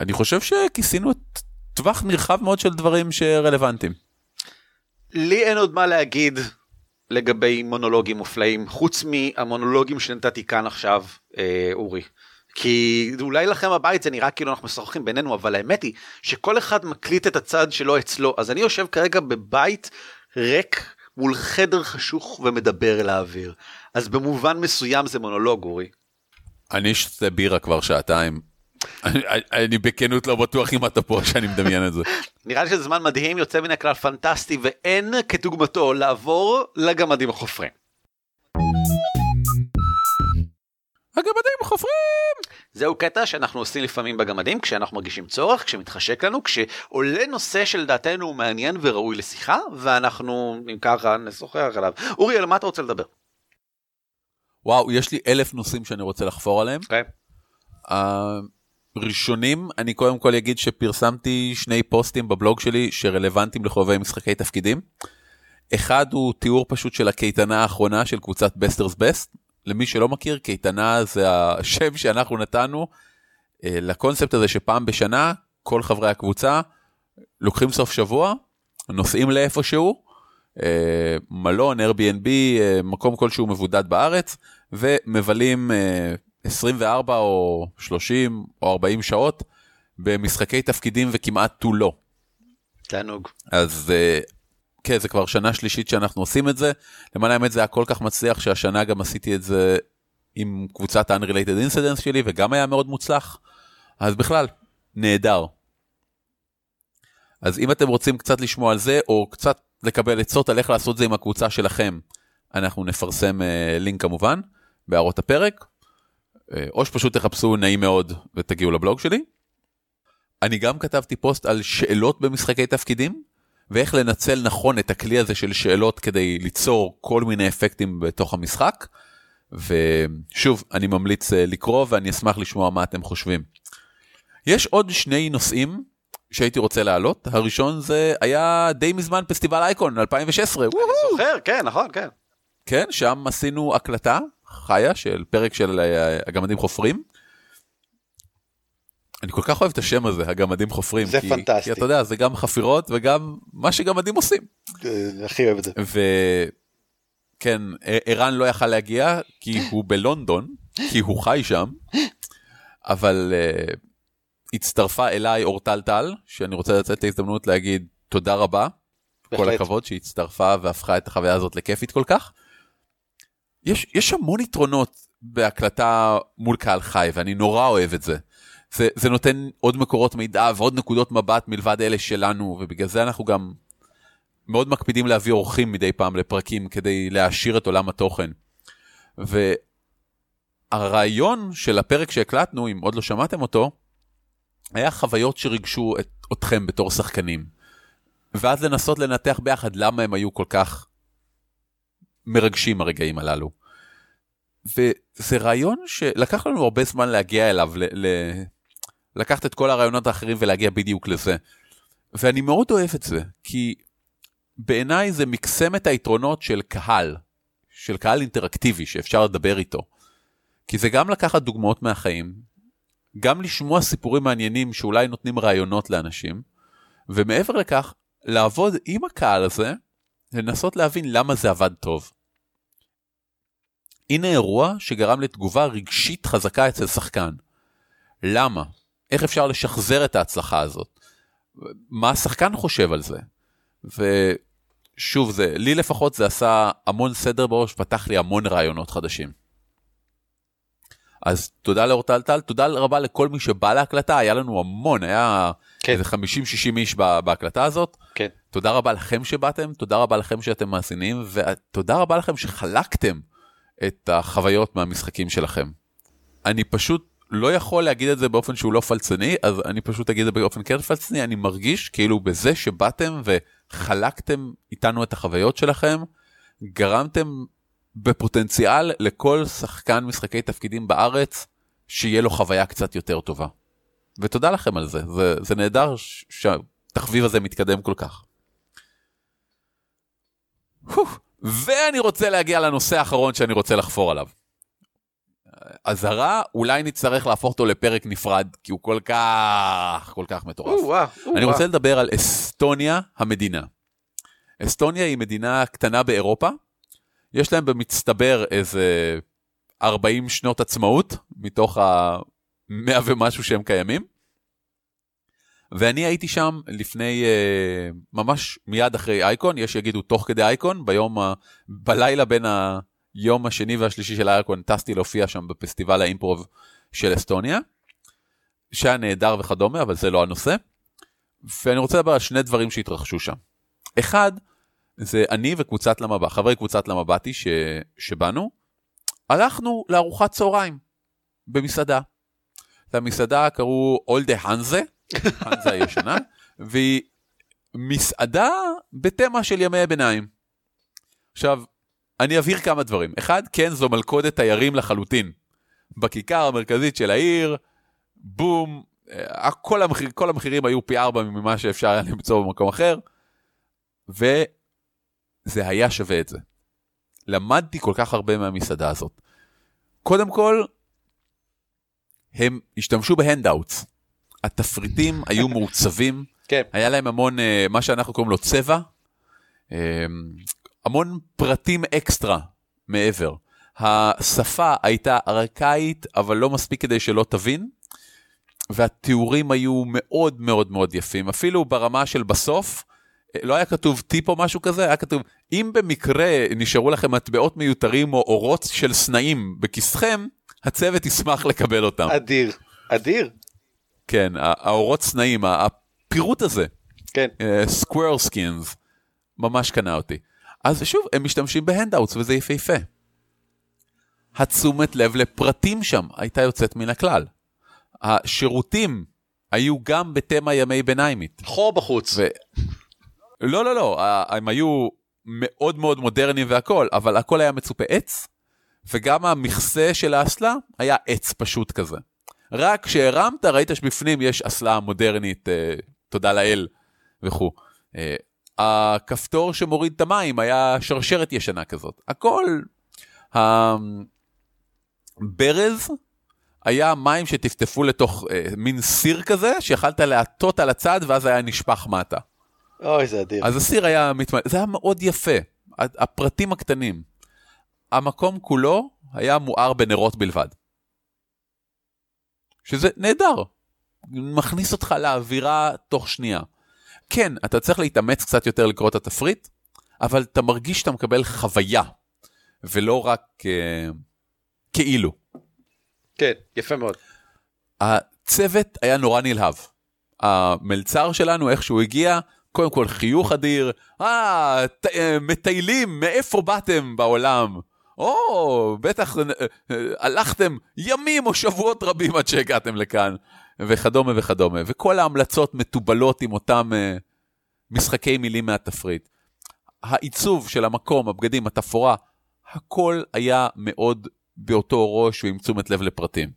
אני חושב שכיסינו את טווח נרחב מאוד של דברים שרלוונטיים. לי אין עוד מה להגיד לגבי מונולוגים מופלאים חוץ מהמונולוגים שנתתי כאן עכשיו אה, אורי. כי אולי לכם בבית זה נראה כאילו אנחנו משוחחים בינינו אבל האמת היא שכל אחד מקליט את הצד שלו אצלו אז אני יושב כרגע בבית ריק מול חדר חשוך ומדבר אל האוויר אז במובן מסוים זה מונולוג אורי. אני שותה בירה כבר שעתיים אני בכנות לא בטוח אם אתה פה שאני מדמיין את זה. נראה לי שזה זמן מדהים יוצא מן הכלל פנטסטי ואין כדוגמתו לעבור לגמדים החופרים. הגמדים חופרים! זהו קטע שאנחנו עושים לפעמים בגמדים כשאנחנו מרגישים צורך, כשמתחשק לנו, כשעולה נושא שלדעתנו הוא מעניין וראוי לשיחה, ואנחנו אם ככה נשוחח עליו. אורי, על מה אתה רוצה לדבר? וואו, יש לי אלף נושאים שאני רוצה לחפור עליהם. Okay. אוקיי. ראשונים, אני קודם כל אגיד שפרסמתי שני פוסטים בבלוג שלי שרלוונטיים לחובבי משחקי תפקידים. אחד הוא תיאור פשוט של הקייטנה האחרונה של קבוצת בסטרס בסט. למי שלא מכיר, קייטנה זה השם שאנחנו נתנו אה, לקונספט הזה שפעם בשנה כל חברי הקבוצה לוקחים סוף שבוע, נוסעים לאיפשהו, אה, מלון, Airbnb, אה, מקום כלשהו מבודד בארץ, ומבלים 24 או 30 או 40 שעות במשחקי תפקידים וכמעט תו לא. תענוג. אז אה, כן, זה כבר שנה שלישית שאנחנו עושים את זה. למען האמת זה היה כל כך מצליח שהשנה גם עשיתי את זה עם קבוצת Unrelated Incidents שלי וגם היה מאוד מוצלח. אז בכלל, נהדר. אז אם אתם רוצים קצת לשמוע על זה או קצת לקבל עצות על איך לעשות זה עם הקבוצה שלכם, אנחנו נפרסם uh, לינק כמובן בהערות הפרק. אה, או שפשוט תחפשו נעים מאוד ותגיעו לבלוג שלי. אני גם כתבתי פוסט על שאלות במשחקי תפקידים, ואיך לנצל נכון את הכלי הזה של שאלות כדי ליצור כל מיני אפקטים בתוך המשחק. ושוב, אני ממליץ אה, לקרוא ואני אשמח לשמוע מה אתם חושבים. יש עוד שני נושאים שהייתי רוצה להעלות, הראשון זה היה די מזמן פסטיבל אייקון 2016. אני זוכר, כן, נכון, כן. כן, שם עשינו הקלטה חיה של פרק של אה, הגמדים חופרים. אני כל כך אוהב את השם הזה, הגמדים חופרים. זה כי, פנטסטי. כי אתה יודע, זה גם חפירות וגם מה שגמדים עושים. אה, הכי אוהב את זה. וכן, ערן לא יכל להגיע כי הוא בלונדון, כי הוא חי שם, אבל uh, הצטרפה אליי אורטל טל, שאני רוצה לצאת את ההזדמנות להגיד תודה רבה. כל בהחלט. הכבוד שהצטרפה והפכה את החוויה הזאת לכיפית כל כך. יש, יש המון יתרונות בהקלטה מול קהל חי ואני נורא אוהב את זה. זה, זה נותן עוד מקורות מידע ועוד נקודות מבט מלבד אלה שלנו ובגלל זה אנחנו גם מאוד מקפידים להביא אורחים מדי פעם לפרקים כדי להעשיר את עולם התוכן. והרעיון של הפרק שהקלטנו, אם עוד לא שמעתם אותו, היה חוויות שריגשו את, אתכם בתור שחקנים. ואז לנסות לנתח ביחד למה הם היו כל כך מרגשים הרגעים הללו. וזה רעיון שלקח לנו הרבה זמן להגיע אליו, ל- ל- לקחת את כל הרעיונות האחרים ולהגיע בדיוק לזה. ואני מאוד אוהב את זה, כי בעיניי זה מקסם את היתרונות של קהל, של קהל אינטראקטיבי שאפשר לדבר איתו. כי זה גם לקחת דוגמאות מהחיים, גם לשמוע סיפורים מעניינים שאולי נותנים רעיונות לאנשים, ומעבר לכך, לעבוד עם הקהל הזה, לנסות להבין למה זה עבד טוב. הנה אירוע שגרם לתגובה רגשית חזקה אצל שחקן. למה? איך אפשר לשחזר את ההצלחה הזאת? מה השחקן חושב על זה? ושוב, זה, לי לפחות זה עשה המון סדר בראש, פתח לי המון רעיונות חדשים. אז תודה לאורטל טל, תודה רבה לכל מי שבא להקלטה, היה לנו המון, היה כן. איזה 50-60 איש בה- בהקלטה הזאת. כן. תודה רבה לכם שבאתם, תודה רבה לכם שאתם מאזינים, ותודה רבה לכם שחלקתם את החוויות מהמשחקים שלכם. אני פשוט לא יכול להגיד את זה באופן שהוא לא פלצני, אז אני פשוט אגיד את זה באופן כן פלצני, אני מרגיש כאילו בזה שבאתם וחלקתם איתנו את החוויות שלכם, גרמתם בפוטנציאל לכל שחקן משחקי תפקידים בארץ, שיהיה לו חוויה קצת יותר טובה. ותודה לכם על זה, זה, זה נהדר שהתחביב הזה מתקדם כל כך. ואני רוצה להגיע לנושא האחרון שאני רוצה לחפור עליו. אזהרה, אולי נצטרך להפוך אותו לפרק נפרד, כי הוא כל כך, כל כך מטורף. או-אה, אני או-אה. רוצה לדבר על אסטוניה המדינה. אסטוניה היא מדינה קטנה באירופה, יש להם במצטבר איזה 40 שנות עצמאות מתוך ה-100 ומשהו שהם קיימים. ואני הייתי שם לפני, אה, ממש מיד אחרי אייקון, יש שיגידו תוך כדי אייקון, ביום, ה- בלילה בין היום השני והשלישי של אייקון טסתי להופיע שם בפסטיבל האימפרוב של אסטוניה, שהיה נהדר וכדומה, אבל זה לא הנושא. ואני רוצה לדבר על שני דברים שהתרחשו שם. אחד, זה אני וקבוצת למבט, חברי קבוצת למבטי ש... שבאנו, הלכנו לארוחת צהריים במסעדה. למסעדה קראו אולדה הנזה, הנזה הישנה, והיא מסעדה בתמה של ימי הביניים. עכשיו, אני אבהיר כמה דברים. אחד, כן, זו מלכודת תיירים לחלוטין. בכיכר המרכזית של העיר, בום, אה, כל, המחיר, כל המחירים היו פי ארבע ממה שאפשר היה למצוא במקום אחר, וזה היה שווה את זה. למדתי כל כך הרבה מהמסעדה הזאת. קודם כל, הם השתמשו בהנדאוטס. התפריטים היו מעוצבים, כן. היה להם המון, אה, מה שאנחנו קוראים לו צבע, אה, המון פרטים אקסטרה מעבר. השפה הייתה ארכאית, אבל לא מספיק כדי שלא תבין, והתיאורים היו מאוד מאוד מאוד יפים, אפילו ברמה של בסוף, אה, לא היה כתוב טיפ או משהו כזה, היה כתוב, אם במקרה נשארו לכם מטבעות מיותרים או אורות של סנאים בכיסכם, הצוות ישמח לקבל אותם. אדיר, אדיר. כן, העורות סנאים, הפירוט הזה, כן. squirrel skins, ממש קנה אותי. אז שוב, הם משתמשים ב handouts וזה יפהפה. התשומת לב לפרטים שם הייתה יוצאת מן הכלל. השירותים היו גם בתמה ימי ביניימית. חור בחוץ. ו... לא, לא, לא, הם היו מאוד מאוד מודרניים והכל, אבל הכל היה מצופה עץ, וגם המכסה של האסלה היה עץ פשוט כזה. רק כשהרמת ראית שבפנים יש אסלה מודרנית, אה, תודה לאל וכו'. אה, הכפתור שמוריד את המים היה שרשרת ישנה כזאת. הכל, הברז היה מים שטפטפו לתוך אה, מין סיר כזה, שיכלת להטות על הצד ואז היה נשפך מטה. אוי, זה אדיר. אז הסיר היה מתמלא, זה היה מאוד יפה, הפרטים הקטנים. המקום כולו היה מואר בנרות בלבד. שזה נהדר, מכניס אותך לאווירה תוך שנייה. כן, אתה צריך להתאמץ קצת יותר לקרוא את התפריט, אבל אתה מרגיש שאתה מקבל חוויה, ולא רק uh, כאילו. כן, יפה מאוד. הצוות היה נורא נלהב. המלצר שלנו, איך שהוא הגיע, קודם כל חיוך אדיר, אה, אה, מטיילים, מאיפה באתם בעולם? או, בטח אה, אה, הלכתם ימים או שבועות רבים עד שהגעתם לכאן, וכדומה וכדומה. וכל ההמלצות מתובלות עם אותם uh, משחקי מילים מהתפריט. העיצוב של המקום, הבגדים, התפאורה, הכל היה מאוד באותו ראש ועם תשומת לב לפרטים.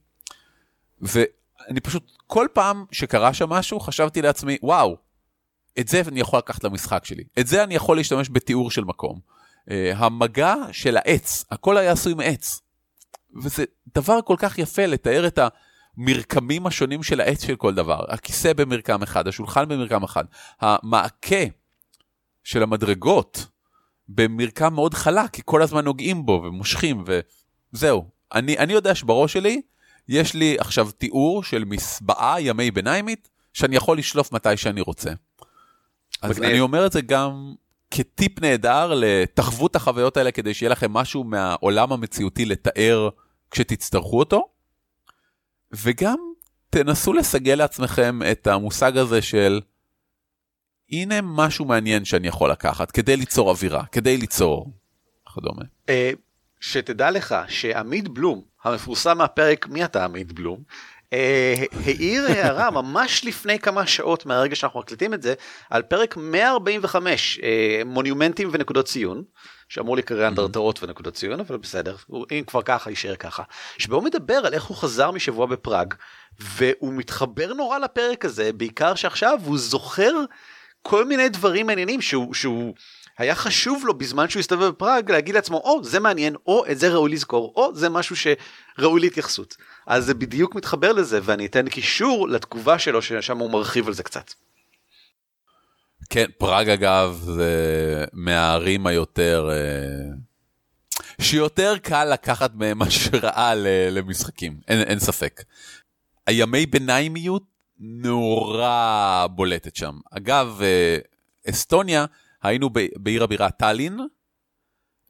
ואני פשוט, כל פעם שקרה שם משהו, חשבתי לעצמי, וואו, את זה אני יכול לקחת למשחק שלי. את זה אני יכול להשתמש בתיאור של מקום. Uh, המגע של העץ, הכל היה עשוי מעץ. וזה דבר כל כך יפה לתאר את המרקמים השונים של העץ של כל דבר. הכיסא במרקם אחד, השולחן במרקם אחד, המעקה של המדרגות במרקם מאוד חלק, כי כל הזמן נוגעים בו ומושכים וזהו. אני, אני יודע שבראש שלי יש לי עכשיו תיאור של מסבעה ימי ביניימית שאני יכול לשלוף מתי שאני רוצה. אז. אני אומר את זה גם כטיפ נהדר לתחוו את החוויות האלה כדי שיהיה לכם משהו מהעולם המציאותי לתאר כשתצטרכו אותו. וגם תנסו לסגל לעצמכם את המושג הזה של הנה משהו מעניין שאני יכול לקחת כדי ליצור אווירה, כדי ליצור וכדומה. אה, שתדע לך שעמית בלום, המפורסם מהפרק מי אתה עמית בלום, העיר הערה ממש לפני כמה שעות מהרגע שאנחנו מקליטים את זה, על פרק 145, אה, מונומנטים ונקודות ציון, שאמור להיקרא אנדרטאות ונקודות ציון, אבל בסדר, אם כבר ככה, יישאר ככה. שבו הוא מדבר על איך הוא חזר משבוע בפראג, והוא מתחבר נורא לפרק הזה, בעיקר שעכשיו הוא זוכר כל מיני דברים מעניינים שהוא, שהוא היה חשוב לו בזמן שהוא הסתובב בפראג להגיד לעצמו, או זה מעניין, או את זה ראוי לזכור, או זה משהו שראוי להתייחסות. אז זה בדיוק מתחבר לזה, ואני אתן קישור לתגובה שלו, ששם הוא מרחיב על זה קצת. כן, פראג אגב זה מהערים היותר... אה, שיותר קל לקחת מהם השראה למשחקים, אין, אין ספק. הימי ביניימיות נורא בולטת שם. אגב, אה, אסטוניה, היינו ב- בעיר הבירה טאלין,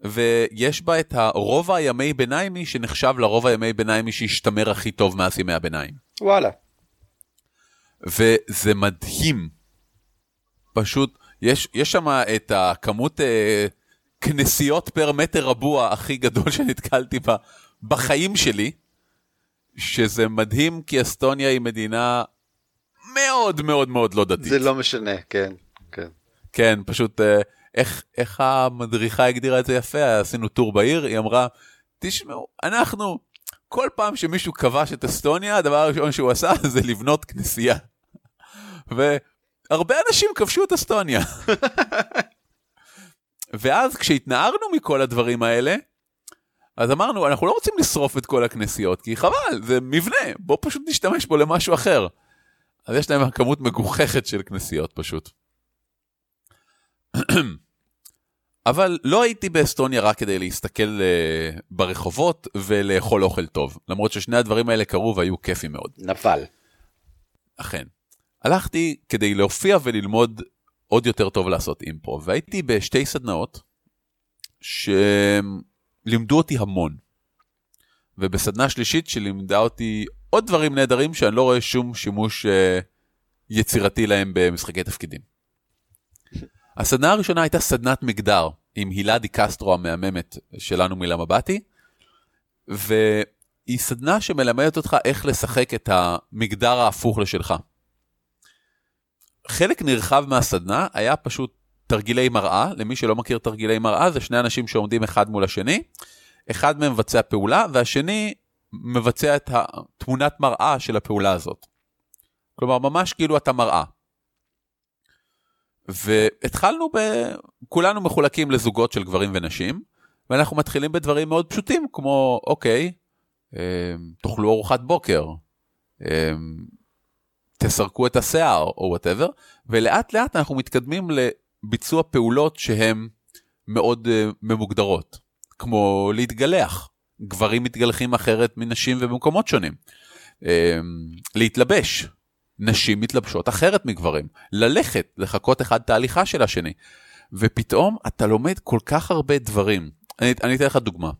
ויש בה את הרובע הימי ביניימי שנחשב לרובע הימי ביניימי שהשתמר הכי טוב מאז ימי הביניים. וואלה. וזה מדהים. פשוט, יש, יש שם את הכמות אה, כנסיות פר מטר רבוע הכי גדול שנתקלתי בה בחיים שלי, שזה מדהים כי אסטוניה היא מדינה מאוד מאוד מאוד לא דתית. זה לא משנה, כן, כן. פשוט אה, איך, איך המדריכה הגדירה את זה יפה, עשינו טור בעיר, היא אמרה, תשמעו, אנחנו, כל פעם שמישהו כבש את אסטוניה, הדבר הראשון שהוא עשה זה לבנות כנסייה. והרבה אנשים כבשו את אסטוניה. ואז כשהתנערנו מכל הדברים האלה, אז אמרנו, אנחנו לא רוצים לשרוף את כל הכנסיות, כי חבל, זה מבנה, בוא פשוט נשתמש בו למשהו אחר. אז יש להם כמות מגוחכת של כנסיות פשוט. אבל לא הייתי באסטוניה רק כדי להסתכל uh, ברחובות ולאכול אוכל טוב, למרות ששני הדברים האלה קרו והיו כיפים מאוד. נפל. אכן. הלכתי כדי להופיע וללמוד עוד יותר טוב לעשות אימפרו, והייתי בשתי סדנאות שלימדו אותי המון. ובסדנה שלישית שלימדה אותי עוד דברים נהדרים שאני לא רואה שום שימוש uh, יצירתי להם במשחקי תפקידים. הסדנה הראשונה הייתה סדנת מגדר עם הילה די קסטרו המהממת שלנו מלמבטי, והיא סדנה שמלמדת אותך איך לשחק את המגדר ההפוך לשלך. חלק נרחב מהסדנה היה פשוט תרגילי מראה, למי שלא מכיר תרגילי מראה זה שני אנשים שעומדים אחד מול השני, אחד מהם מבצע פעולה והשני מבצע את התמונת מראה של הפעולה הזאת. כלומר ממש כאילו אתה מראה. והתחלנו ב... כולנו מחולקים לזוגות של גברים ונשים, ואנחנו מתחילים בדברים מאוד פשוטים, כמו, אוקיי, אה, תאכלו ארוחת בוקר, אה, תסרקו את השיער או וואטאבר, ולאט לאט אנחנו מתקדמים לביצוע פעולות שהן מאוד uh, ממוגדרות, כמו להתגלח, גברים מתגלחים אחרת מנשים ובמקומות שונים, uh, להתלבש, נשים מתלבשות אחרת מגברים, ללכת, לחכות אחד תהליכה של השני, ופתאום אתה לומד כל כך הרבה דברים. אני, אני אתן לך דוגמה.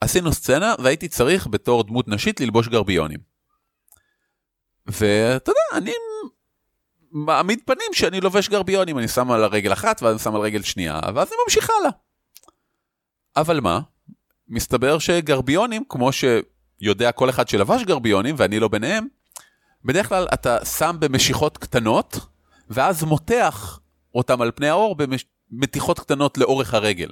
עשינו סצנה והייתי צריך בתור דמות נשית ללבוש גרביונים. ואתה יודע, אני מעמיד פנים שאני לובש גרביונים, אני שם על הרגל אחת ואז אני שם על רגל שנייה, ואז אני ממשיך הלאה. אבל מה? מסתבר שגרביונים, כמו שיודע כל אחד שלבש גרביונים, ואני לא ביניהם, בדרך כלל אתה שם במשיכות קטנות, ואז מותח אותם על פני האור במתיחות קטנות לאורך הרגל.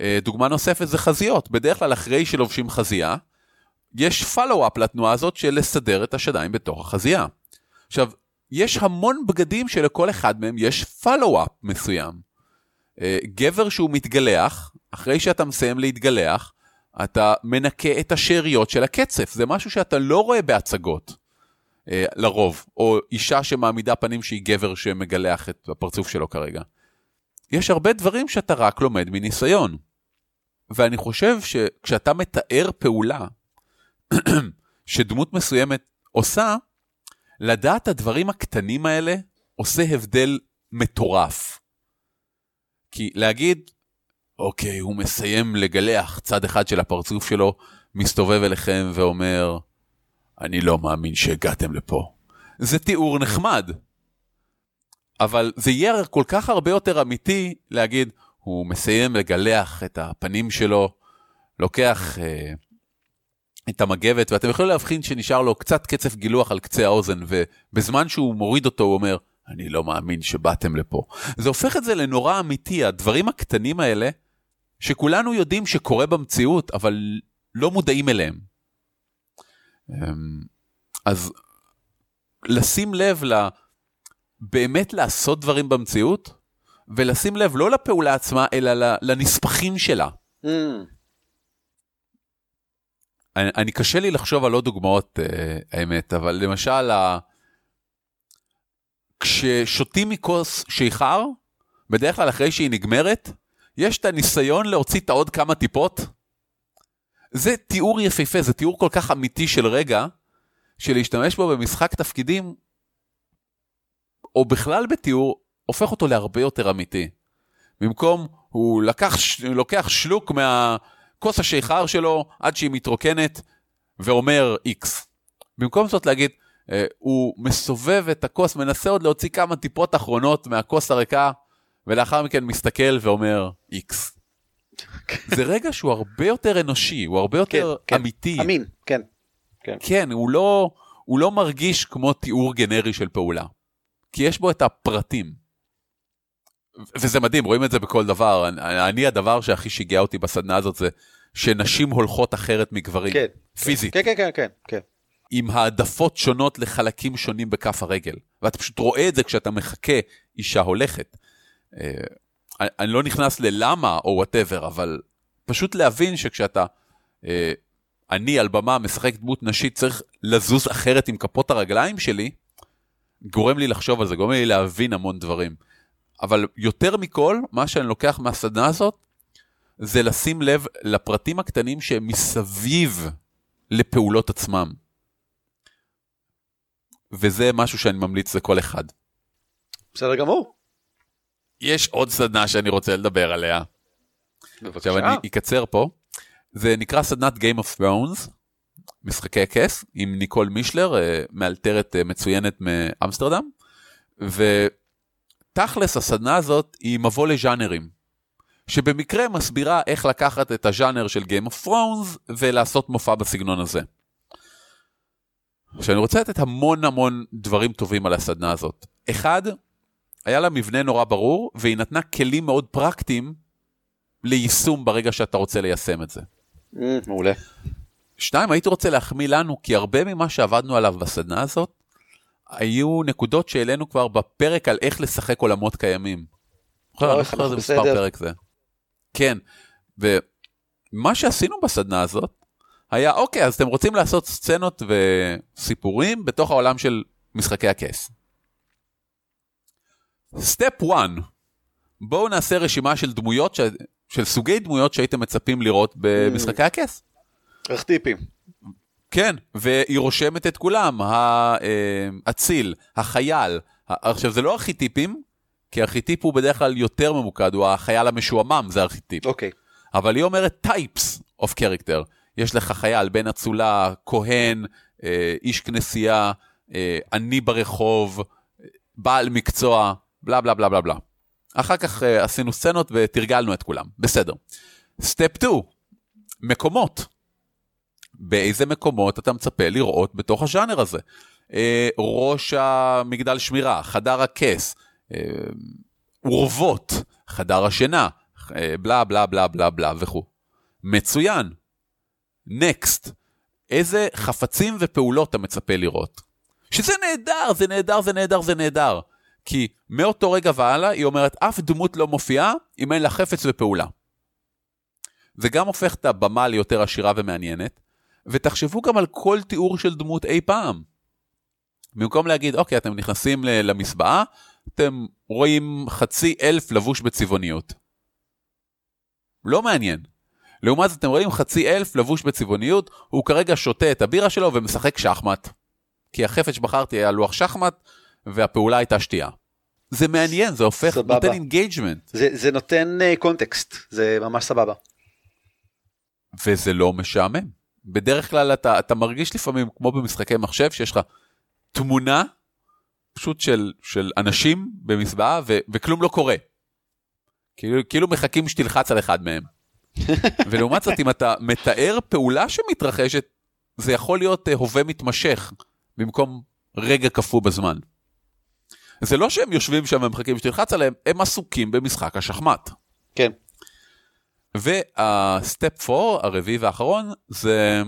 אה, דוגמה נוספת זה חזיות, בדרך כלל אחרי שלובשים חזייה, יש פלו-אפ לתנועה הזאת של לסדר את השדיים בתוך החזייה. עכשיו, יש המון בגדים שלכל אחד מהם יש פלו-אפ מסוים. אה, גבר שהוא מתגלח, אחרי שאתה מסיים להתגלח, אתה מנקה את השאריות של הקצף, זה משהו שאתה לא רואה בהצגות, לרוב, או אישה שמעמידה פנים שהיא גבר שמגלח את הפרצוף שלו כרגע. יש הרבה דברים שאתה רק לומד מניסיון. ואני חושב שכשאתה מתאר פעולה שדמות מסוימת עושה, לדעת הדברים הקטנים האלה עושה הבדל מטורף. כי להגיד, אוקיי, הוא מסיים לגלח צד אחד של הפרצוף שלו, מסתובב אליכם ואומר, אני לא מאמין שהגעתם לפה. זה תיאור נחמד. אבל זה יהיה כל כך הרבה יותר אמיתי להגיד, הוא מסיים לגלח את הפנים שלו, לוקח אה, את המגבת, ואתם יכולים להבחין שנשאר לו קצת קצף גילוח על קצה האוזן, ובזמן שהוא מוריד אותו הוא אומר, אני לא מאמין שבאתם לפה. זה הופך את זה לנורא אמיתי, הדברים הקטנים האלה, שכולנו יודעים שקורה במציאות, אבל לא מודעים אליהם. אמ, אז לשים לב ל... באמת לעשות דברים במציאות, ולשים לב לא לפעולה עצמה, אלא לנספחים שלה. Mm. אני, אני קשה לי לחשוב על עוד דוגמאות, אה, האמת, אבל למשל, ה... כששותים מכוס שיכר, בדרך כלל אחרי שהיא נגמרת, יש את הניסיון להוציא את העוד כמה טיפות. זה תיאור יפהפה, זה תיאור כל כך אמיתי של רגע, שלהשתמש בו במשחק תפקידים, או בכלל בתיאור, הופך אותו להרבה יותר אמיתי. במקום, הוא לקח, לוקח שלוק מהכוס השיכר שלו עד שהיא מתרוקנת ואומר איקס. במקום זאת להגיד, אה, הוא מסובב את הכוס, מנסה עוד להוציא כמה טיפות אחרונות מהכוס הריקה, ולאחר מכן מסתכל ואומר איקס. זה רגע שהוא הרבה יותר אנושי, הוא הרבה יותר כן, אמיתי. כן, אמין, כן. כן, כן הוא, לא, הוא לא מרגיש כמו תיאור גנרי של פעולה. כי יש בו את הפרטים. וזה מדהים, רואים את זה בכל דבר. אני, אני הדבר שהכי שיגע אותי בסדנה הזאת זה שנשים הולכות אחרת מגברים, כן, פיזית. כן, כן, כן, כן, כן. עם העדפות שונות לחלקים שונים בכף הרגל. ואתה פשוט רואה את זה כשאתה מחכה אישה הולכת. אני לא נכנס ללמה או וואטאבר, אבל פשוט להבין שכשאתה, אה, אני על במה משחק דמות נשית, צריך לזוז אחרת עם כפות הרגליים שלי, גורם לי לחשוב על זה, גורם לי להבין המון דברים. אבל יותר מכל, מה שאני לוקח מהסדנה הזאת, זה לשים לב לפרטים הקטנים שהם מסביב לפעולות עצמם. וזה משהו שאני ממליץ לכל אחד. בסדר גמור. יש עוד סדנה שאני רוצה לדבר עליה. בבקשה. עכשיו אני אקצר פה. זה נקרא סדנת Game of Thrones, משחקי הכס, עם ניקול מישלר, אה, מאלתרת אה, מצוינת מאמסטרדם. ותכלס הסדנה הזאת היא מבוא לז'אנרים. שבמקרה מסבירה איך לקחת את הז'אנר של Game of Thrones ולעשות מופע בסגנון הזה. עכשיו אני רוצה לתת המון המון דברים טובים על הסדנה הזאת. אחד, היה לה מבנה נורא ברור, והיא נתנה כלים מאוד פרקטיים ליישום ברגע שאתה רוצה ליישם את זה. Mm, מעולה. שתיים, הייתי רוצה להחמיא לנו, כי הרבה ממה שעבדנו עליו בסדנה הזאת, היו נקודות שהעלינו כבר בפרק על איך לשחק עולמות קיימים. אני לא זוכר איזה מספר. פרק זה. כן, מה שעשינו בסדנה הזאת היה, אוקיי, אז אתם רוצים לעשות סצנות וסיפורים בתוך העולם של משחקי הכס. סטפ 1, בואו נעשה רשימה של דמויות, ש... של סוגי דמויות שהייתם מצפים לראות במשחקי הכס. איך טיפים. כן, והיא רושמת את כולם, האציל, החייל. עכשיו, זה לא ארכיטיפים, כי ארכיטיפ הוא בדרך כלל יותר ממוקד, הוא החייל המשועמם, זה ארכיטיפ. אוקיי. אבל היא אומרת types of character. יש לך חייל, בן אצולה, כהן, אה, איש כנסייה, אה, עני ברחוב, בעל מקצוע, בלה בלה בלה בלה בלה. אחר כך אה, עשינו סצנות ותרגלנו את כולם, בסדר. סטפ 2, מקומות. באיזה מקומות אתה מצפה לראות בתוך הז'אנר הזה? אה, ראש המגדל שמירה, חדר הכס, אה, אורוות, חדר השינה, אה, בלה בלה בלה בלה בלה וכו'. מצוין. נקסט, איזה חפצים ופעולות אתה מצפה לראות? שזה נהדר, זה נהדר, זה נהדר, זה נהדר. כי מאותו רגע והלאה היא אומרת, אף דמות לא מופיעה אם אין לה חפץ ופעולה. זה גם הופך את הבמה ליותר עשירה ומעניינת, ותחשבו גם על כל תיאור של דמות אי פעם. במקום להגיד, אוקיי, אתם נכנסים למסבעה, אתם רואים חצי אלף לבוש בצבעוניות. לא מעניין. לעומת זאת, אתם רואים חצי אלף לבוש בצבעוניות, הוא כרגע שותה את הבירה שלו ומשחק שחמט. כי החפץ שבחרתי היה לוח שחמט, והפעולה הייתה שתייה. זה מעניין, זה הופך, סבבה. נותן engagement, זה, זה נותן קונטקסט, זה ממש סבבה. וזה לא משעמם. בדרך כלל אתה, אתה מרגיש לפעמים, כמו במשחקי מחשב, שיש לך תמונה פשוט של, של אנשים ו, וכלום לא קורה. כאילו, כאילו מחכים שתלחץ על אחד מהם. ולעומת זאת, אם אתה מתאר פעולה שמתרחשת, זה יכול להיות אה, הווה מתמשך, במקום רגע קפוא בזמן. זה לא שהם יושבים שם ומחכים שתלחץ עליהם, הם עסוקים במשחק השחמט. כן. והסטפ 4, הרביעי והאחרון, זה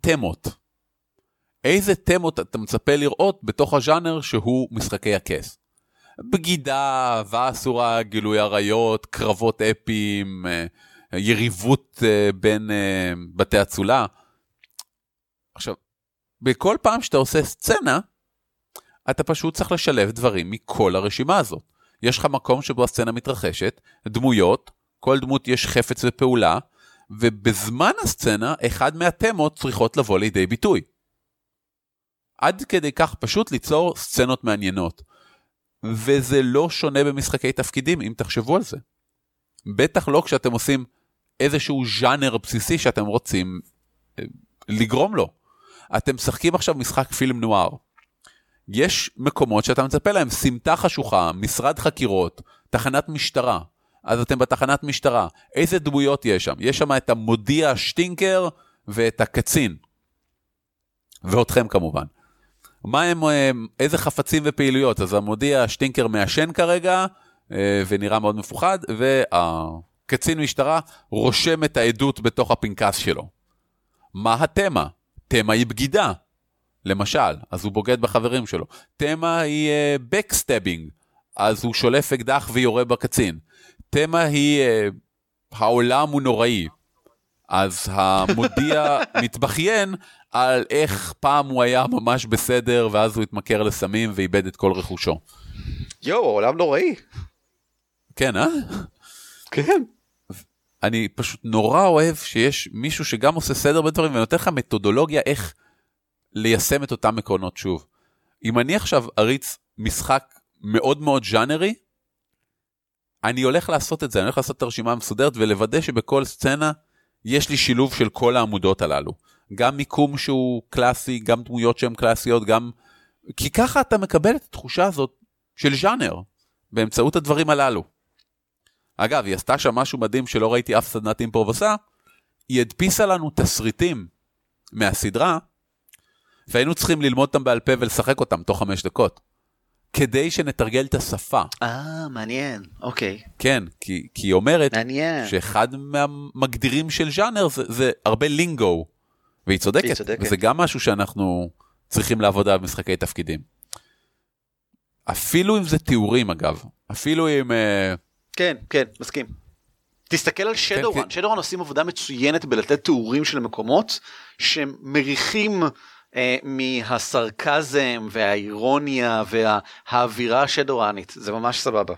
תמות. איזה תמות אתה מצפה לראות בתוך הז'אנר שהוא משחקי הכס? בגידה, אהבה אסורה, גילוי עריות, קרבות אפיים, אה, יריבות אה, בין אה, בתי אצולה. עכשיו, בכל פעם שאתה עושה סצנה, אתה פשוט צריך לשלב דברים מכל הרשימה הזאת. יש לך מקום שבו הסצנה מתרחשת, דמויות, כל דמות יש חפץ ופעולה, ובזמן הסצנה, אחד מהתמות צריכות לבוא לידי ביטוי. עד כדי כך פשוט ליצור סצנות מעניינות. וזה לא שונה במשחקי תפקידים, אם תחשבו על זה. בטח לא כשאתם עושים איזשהו ז'אנר בסיסי שאתם רוצים אה, לגרום לו. אתם משחקים עכשיו משחק פילם נוער. יש מקומות שאתה מצפה להם, סמטה חשוכה, משרד חקירות, תחנת משטרה. אז אתם בתחנת משטרה. איזה דמויות יש שם? יש שם את המודיע שטינקר ואת הקצין. ואותכם כמובן. מה הם, אה, איזה חפצים ופעילויות? אז המודיע שטינקר מעשן כרגע, אה, ונראה מאוד מפוחד, והקצין משטרה רושם את העדות בתוך הפנקס שלו. מה התמה? תמה היא בגידה. למשל, אז הוא בוגד בחברים שלו. תמה היא backstabbing, אז הוא שולף אקדח ויורה בקצין. תמה היא uh, העולם הוא נוראי. אז המודיע מתבכיין על איך פעם הוא היה ממש בסדר ואז הוא התמכר לסמים ואיבד את כל רכושו. יואו, העולם נוראי. כן, אה? כן. אני פשוט נורא אוהב שיש מישהו שגם עושה סדר בדברים ונותן לך מתודולוגיה איך ליישם את אותם עקרונות שוב. אם אני עכשיו אריץ משחק מאוד מאוד ז'אנרי, אני הולך לעשות את זה, אני הולך לעשות את הרשימה המסודרת ולוודא שבכל סצנה יש לי שילוב של כל העמודות הללו. גם מיקום שהוא קלאסי, גם דמויות שהן קלאסיות, גם... כי ככה אתה מקבל את התחושה הזאת של ז'אנר, באמצעות הדברים הללו. אגב, היא עשתה שם משהו מדהים שלא ראיתי אף סדנת אימפרוב עושה, היא הדפיסה לנו תסריטים מהסדרה, והיינו צריכים ללמוד אותם בעל פה ולשחק אותם תוך חמש דקות. כדי שנתרגל את השפה. אה, מעניין, אוקיי. כן, כי, כי היא אומרת מעניין. שאחד מהמגדירים של ז'אנר זה, זה הרבה לינגו, והיא צודקת, היא צודקת. וזה גם משהו שאנחנו צריכים לעבוד עליו במשחקי תפקידים. אפילו אם זה תיאורים אגב, אפילו אם... אה, כן, כן, מסכים. תסתכל על שדורן, כן. שדורן עושים עבודה מצוינת בלתת תיאורים של מקומות שמריחים אה, מהסרקזם והאירוניה והאווירה השדורנית, זה ממש סבבה.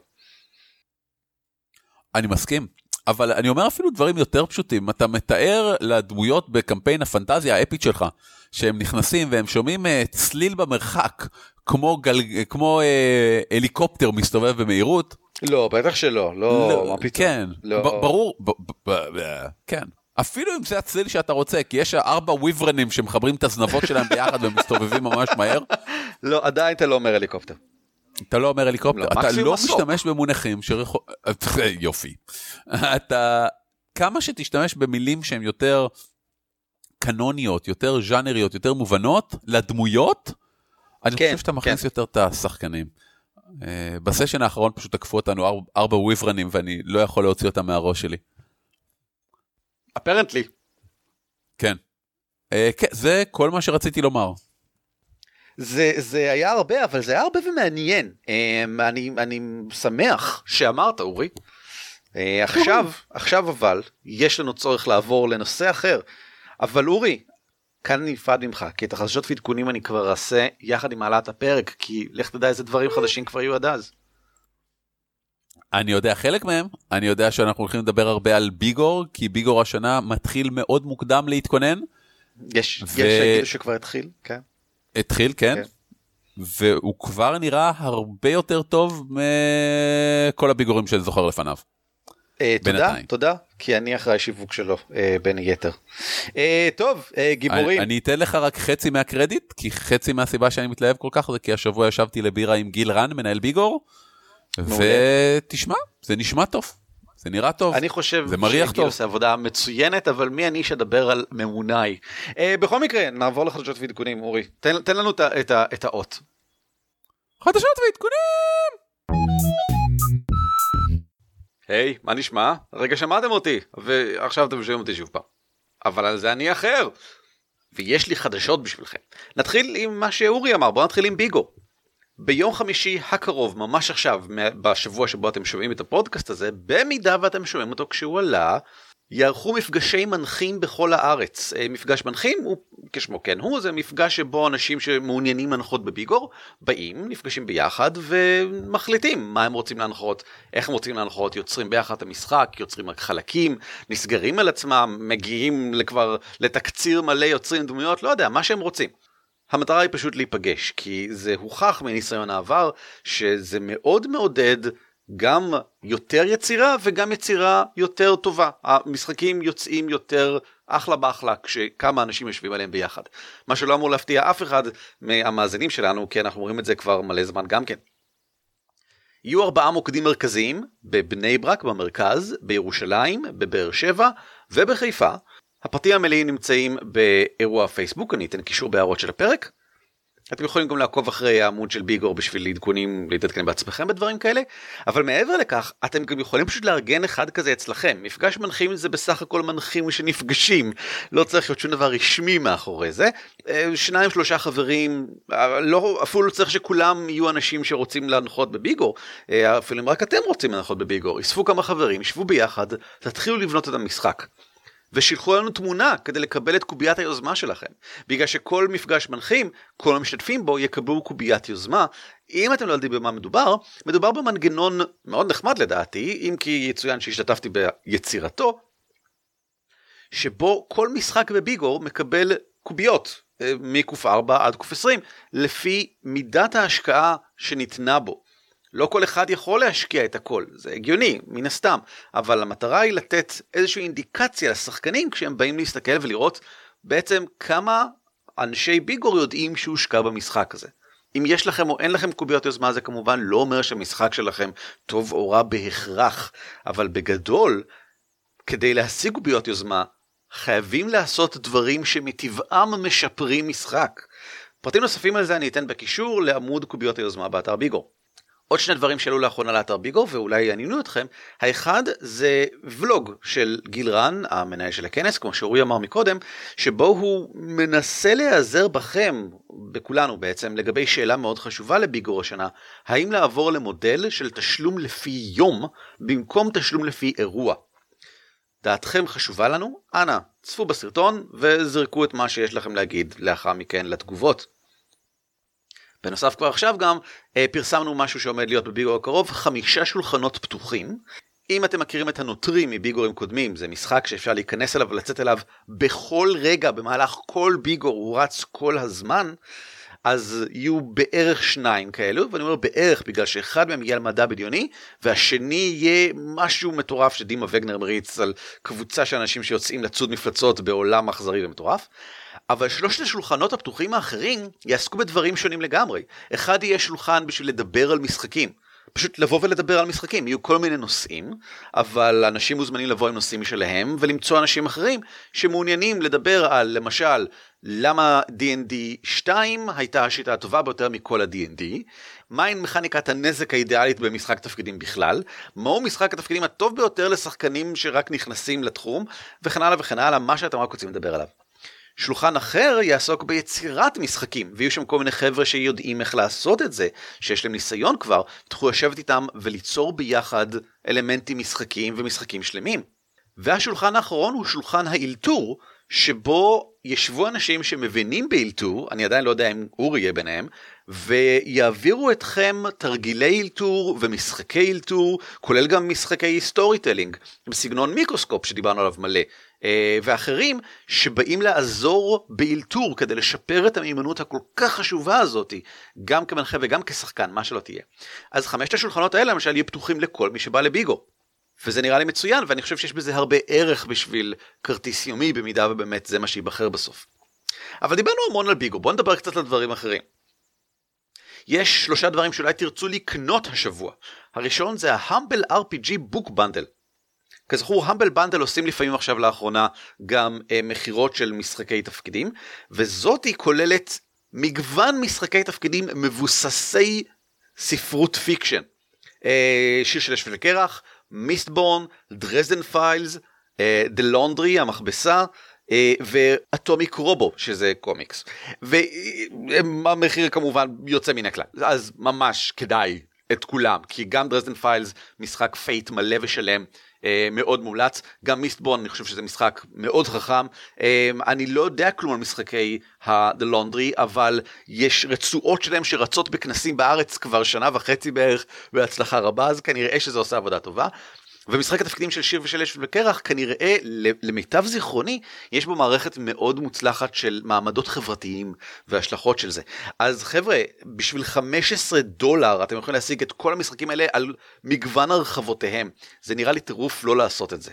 אני מסכים, אבל אני אומר אפילו דברים יותר פשוטים. אתה מתאר לדמויות בקמפיין הפנטזיה האפית שלך, שהם נכנסים והם שומעים אה, צליל במרחק, כמו, גל... כמו אה, הליקופטר מסתובב במהירות. לא, בטח שלא, לא, מה פתאום. כן, לא. ברור, ב- ב- ב- כן. אפילו אם זה הצליל שאתה רוצה, כי יש ארבע וויברנים שמחברים את הזנבות שלהם ביחד ומסתובבים ממש מהר, לא, עדיין אתה לא אומר הליקופטר. אתה לא אומר הליקופטר, לא, אתה לא. משתמש במונחים שרחו... יופי. אתה, כמה שתשתמש במילים שהן יותר קנוניות, יותר ז'אנריות, יותר מובנות, לדמויות, אני כן, חושב שאתה מכניס כן. יותר את השחקנים. אה, בסשן האחרון פשוט תקפו אותנו ארבע וויברנים ואני לא יכול להוציא אותם מהראש שלי. אפרנטלי. כן. אה, כן, זה כל מה שרציתי לומר. זה, זה היה הרבה, אבל זה היה הרבה ומעניין. אמ, אני, אני שמח שאמרת, אורי. אה, עכשיו, עכשיו אבל, יש לנו צורך לעבור לנושא אחר. אבל אורי, כאן אני נפרד ממך, כי את החדשות ועדכונים אני כבר אעשה יחד עם העלאת הפרק, כי לך תדע איזה דברים חדשים כבר יהיו עד אז. אני יודע חלק מהם, אני יודע שאנחנו הולכים לדבר הרבה על ביגור, כי ביגור השנה מתחיל מאוד מוקדם להתכונן. יש, ו- יש שיגידו שכבר התחיל, כן. התחיל, כן. כן. והוא כבר נראה הרבה יותר טוב מכל הביגורים שאני זוכר לפניו. אה, תודה. תודה, כי אני אחראי שיווק שלו, אה, בין היתר. אה, טוב, גיבורים. אני, אתן לך רק חצי מהקרדיט, כי חצי מהסיבה שאני מתלהב כל כך זה כי השבוע ישבתי לבירה עם גיל רן, מנהל ביגור. ותשמע, זה נשמע טוב, זה נראה טוב. אני חושב זה מריח טוב. עושה עבודה מצוינת, אבל מי אני שאדבר על ממוניי. אה, בכל מקרה, נעבור לחדשות ועדכונים, אורי. תן, תן לנו את, את, את האות. חדשות ועדכונים! היי, מה נשמע? רגע שמעתם אותי, ועכשיו אתם שומעים אותי שוב פעם. אבל על זה אני אחר. ויש לי חדשות בשבילכם. נתחיל עם מה שאורי אמר, בואו נתחיל עם ביגו. ביום חמישי הקרוב, ממש עכשיו, בשבוע שבו אתם שומעים את הפודקאסט הזה, במידה ואתם שומעים אותו כשהוא עלה, יערכו מפגשי מנחים בכל הארץ. אה, מפגש מנחים הוא, כשמו כן הוא, זה מפגש שבו אנשים שמעוניינים להנחות בביגור, באים, נפגשים ביחד ומחליטים מה הם רוצים להנחות, איך הם רוצים להנחות, יוצרים ביחד את המשחק, יוצרים רק חלקים, נסגרים על עצמם, מגיעים כבר לתקציר מלא, יוצרים דמויות, לא יודע, מה שהם רוצים. המטרה היא פשוט להיפגש, כי זה הוכח מניסיון העבר שזה מאוד מעודד גם יותר יצירה וגם יצירה יותר טובה. המשחקים יוצאים יותר אחלה באחלה כשכמה אנשים יושבים עליהם ביחד. מה שלא אמור להפתיע אף אחד מהמאזינים שלנו, כי אנחנו אומרים את זה כבר מלא זמן גם כן. יהיו ארבעה מוקדים מרכזיים בבני ברק במרכז, בירושלים, בבאר שבע ובחיפה. הפרטים המלאים נמצאים באירוע פייסבוק, אני אתן קישור בהערות של הפרק. אתם יכולים גם לעקוב אחרי העמוד של ביגור בשביל עדכונים, להתעדכן בעצמכם בדברים כאלה, אבל מעבר לכך, אתם גם יכולים פשוט לארגן אחד כזה אצלכם. מפגש מנחים זה בסך הכל מנחים שנפגשים, לא צריך להיות שום דבר רשמי מאחורי זה. אה, שניים שלושה חברים, אה, לא, אפילו לא צריך שכולם יהיו אנשים שרוצים להנחות בביגור, אה, אפילו אם רק אתם רוצים להנחות בביגור, אספו כמה חברים, שבו ביחד, תתחילו לבנות את המשחק. ושילחו לנו תמונה כדי לקבל את קוביית היוזמה שלכם. בגלל שכל מפגש מנחים, כל המשתתפים בו יקבלו קוביית יוזמה. אם אתם לא יודעים במה מדובר, מדובר במנגנון מאוד נחמד לדעתי, אם כי יצוין שהשתתפתי ביצירתו, שבו כל משחק בביגור מקבל קוביות, אה, מק"4 עד ק"20, לפי מידת ההשקעה שניתנה בו. לא כל אחד יכול להשקיע את הכל, זה הגיוני, מן הסתם, אבל המטרה היא לתת איזושהי אינדיקציה לשחקנים כשהם באים להסתכל ולראות בעצם כמה אנשי ביגור יודעים שהושקע במשחק הזה. אם יש לכם או אין לכם קוביות יוזמה זה כמובן לא אומר שהמשחק שלכם טוב או רע בהכרח, אבל בגדול, כדי להשיג קוביות יוזמה, חייבים לעשות דברים שמטבעם משפרים משחק. פרטים נוספים על זה אני אתן בקישור לעמוד קוביות היוזמה באתר ביגור. עוד שני דברים שעלו לאחרונה לאתר ביגו ואולי יעניינו אתכם. האחד זה ולוג של גיל רן, המנהל של הכנס, כמו שאורי אמר מקודם, שבו הוא מנסה להיעזר בכם, בכולנו בעצם, לגבי שאלה מאוד חשובה לביגו השנה, האם לעבור למודל של תשלום לפי יום במקום תשלום לפי אירוע. דעתכם חשובה לנו, אנא, צפו בסרטון וזרקו את מה שיש לכם להגיד לאחר מכן לתגובות. בנוסף כבר עכשיו גם אה, פרסמנו משהו שעומד להיות בביגור הקרוב, חמישה שולחנות פתוחים. אם אתם מכירים את הנוטרים מביגורים קודמים, זה משחק שאפשר להיכנס אליו ולצאת אליו בכל רגע במהלך כל ביגור, הוא רץ כל הזמן. אז יהיו בערך שניים כאלו, ואני אומר בערך בגלל שאחד מהם יהיה על מדע בדיוני, והשני יהיה משהו מטורף שדימה וגנר מריץ על קבוצה של אנשים שיוצאים לצוד מפלצות בעולם אכזרי ומטורף. אבל שלושת השולחנות הפתוחים האחרים יעסקו בדברים שונים לגמרי. אחד יהיה שולחן בשביל לדבר על משחקים. פשוט לבוא ולדבר על משחקים, יהיו כל מיני נושאים, אבל אנשים מוזמנים לבוא עם נושאים משלהם ולמצוא אנשים אחרים שמעוניינים לדבר על למשל למה D&D 2 הייתה השיטה הטובה ביותר מכל ה-D&D, מהי מכניקת הנזק האידיאלית במשחק תפקידים בכלל, מהו משחק התפקידים הטוב ביותר לשחקנים שרק נכנסים לתחום, וכן הלאה וכן הלאה, מה שאתם רק רוצים לדבר עליו. שולחן אחר יעסוק ביצירת משחקים, ויהיו שם כל מיני חבר'ה שיודעים איך לעשות את זה, שיש להם ניסיון כבר, תוכלו לשבת איתם וליצור ביחד אלמנטים משחקיים ומשחקים שלמים. והשולחן האחרון הוא שולחן האלתור, שבו ישבו אנשים שמבינים באלתור, אני עדיין לא יודע אם אורי יהיה ביניהם, ויעבירו אתכם תרגילי אלתור ומשחקי אלתור, כולל גם משחקי storytelling, בסגנון מיקרוסקופ שדיברנו עליו מלא, ואחרים שבאים לעזור באלתור כדי לשפר את המיומנות הכל כך חשובה הזאתי, גם כמנחה וגם כשחקן, מה שלא תהיה. אז חמשת השולחנות האלה למשל יהיו פתוחים לכל מי שבא לביגו. וזה נראה לי מצוין ואני חושב שיש בזה הרבה ערך בשביל כרטיס יומי במידה ובאמת זה מה שייבחר בסוף. אבל דיברנו המון על ביגו, בוא נדבר קצת על דברים אחרים. יש שלושה דברים שאולי תרצו לקנות השבוע. הראשון זה ה-Humble RPG Book Bundle. כזכור, המבל בנדל עושים לפעמים עכשיו לאחרונה גם אה, מכירות של משחקי תפקידים, וזאתי כוללת מגוון משחקי תפקידים מבוססי ספרות fiction. אה, שיר של אש ולקרח, Mistborn, Dresden Files, The Laundry, המכבסה, אה, ו Atomic Robo שזה קומיקס והמחיר כמובן יוצא מן הכלל אז ממש כדאי את כולם כי גם Dresden Files משחק Fate מלא ושלם מאוד מומלץ. גם Mistborn אני חושב שזה משחק מאוד חכם. אה, אני לא יודע כלום על משחקי ה-The Laundry אבל יש רצועות שלהם שרצות בכנסים בארץ כבר שנה וחצי בערך בהצלחה רבה. אז כנראה שזה עושה עבודה טובה ומשחק התפקידים של שיר ושל אש וקרח כנראה למיטב זיכרוני יש בו מערכת מאוד מוצלחת של מעמדות חברתיים והשלכות של זה. אז חבר'ה בשביל 15 דולר אתם יכולים להשיג את כל המשחקים האלה על מגוון הרחבותיהם זה נראה לי טירוף לא לעשות את זה.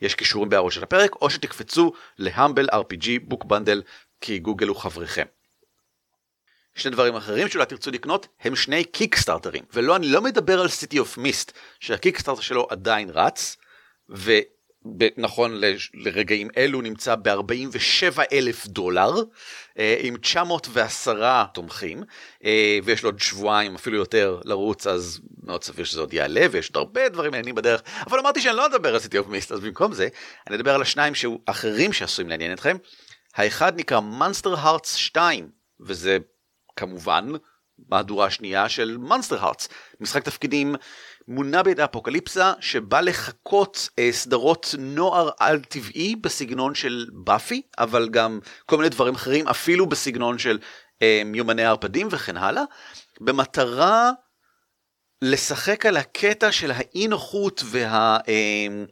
יש קישורים בהערות של הפרק או שתקפצו ל Humble RPG Book Bundle כי גוגל הוא חבריכם. שני דברים אחרים שאולי תרצו לקנות הם שני קיקסטארטרים ולא אני לא מדבר על City of Mist שהקיקסטארטר שלו עדיין רץ ונכון לרגעים אלו נמצא ב-47 אלף דולר אה, עם 910 תומכים אה, ויש לו עוד שבועיים אפילו יותר לרוץ אז מאוד סביר שזה עוד יעלה ויש עוד הרבה דברים מעניינים בדרך אבל אמרתי שאני לא אדבר על City of Mist אז במקום זה אני אדבר על השניים האחרים שעשויים לעניין אתכם. האחד נקרא מונסטר הארטס 2 וזה כמובן מהדורה שנייה של מונסטר הארטס, משחק תפקידים מונע בידי אפוקליפסה שבא לחקות אה, סדרות נוער על טבעי בסגנון של באפי, אבל גם כל מיני דברים אחרים, אפילו בסגנון של אה, יומני הערפדים וכן הלאה, במטרה לשחק על הקטע של האי נוחות וה... אה,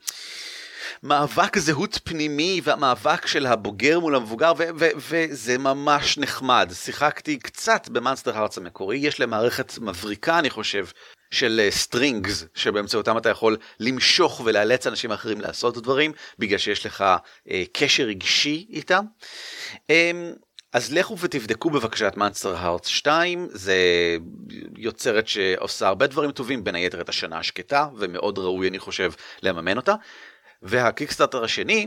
מאבק זהות פנימי והמאבק של הבוגר מול המבוגר וזה ממש נחמד. שיחקתי קצת במאנסטר הארץ המקורי, יש להם מערכת מבריקה אני חושב של strings uh, שבאמצעותם אתה יכול למשוך ולאלץ אנשים אחרים לעשות דברים בגלל שיש לך uh, קשר רגשי איתם. Um, אז לכו ותבדקו בבקשה את Monsterhearts 2 זה יוצרת שעושה הרבה דברים טובים בין היתר את השנה השקטה ומאוד ראוי אני חושב לממן אותה וה Kickstarter השני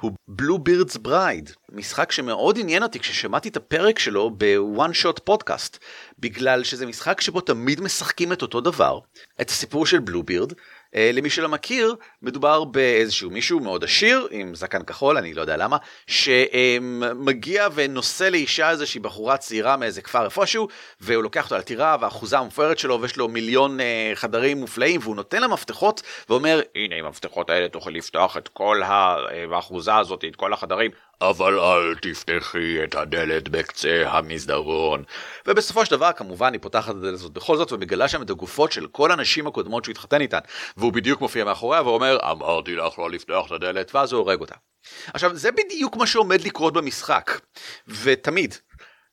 הוא Bluebeard's Bride, משחק שמאוד עניין אותי כששמעתי את הפרק שלו ב One Shot Podcast, בגלל שזה משחק שבו תמיד משחקים את אותו דבר, את הסיפור של Bluebeard, למי שלא מכיר, מדובר באיזשהו מישהו מאוד עשיר, עם זקן כחול, אני לא יודע למה, שמגיע ונושא לאישה איזושהי בחורה צעירה מאיזה כפר איפשהו, והוא לוקח אותה אל טירה, והאחוזה המפוארת שלו, ויש לו מיליון אה, חדרים מופלאים, והוא נותן לה מפתחות, ואומר, הנה עם המפתחות האלה תוכל לפתוח את כל האחוזה הזאת, את כל החדרים, אבל אל תפתחי את הדלת בקצה המסדרון. ובסופו של דבר כמובן היא פותחת את הדלת הזאת בכל זאת ומגלה שם את הגופות של כל הנשים הקודמות שהוא התחתן איתן. והוא בדיוק מופיע מאחוריה ואומר אמרתי לך לא לפתוח את הדלת ואז הוא הורג אותה. עכשיו זה בדיוק מה שעומד לקרות במשחק. ותמיד.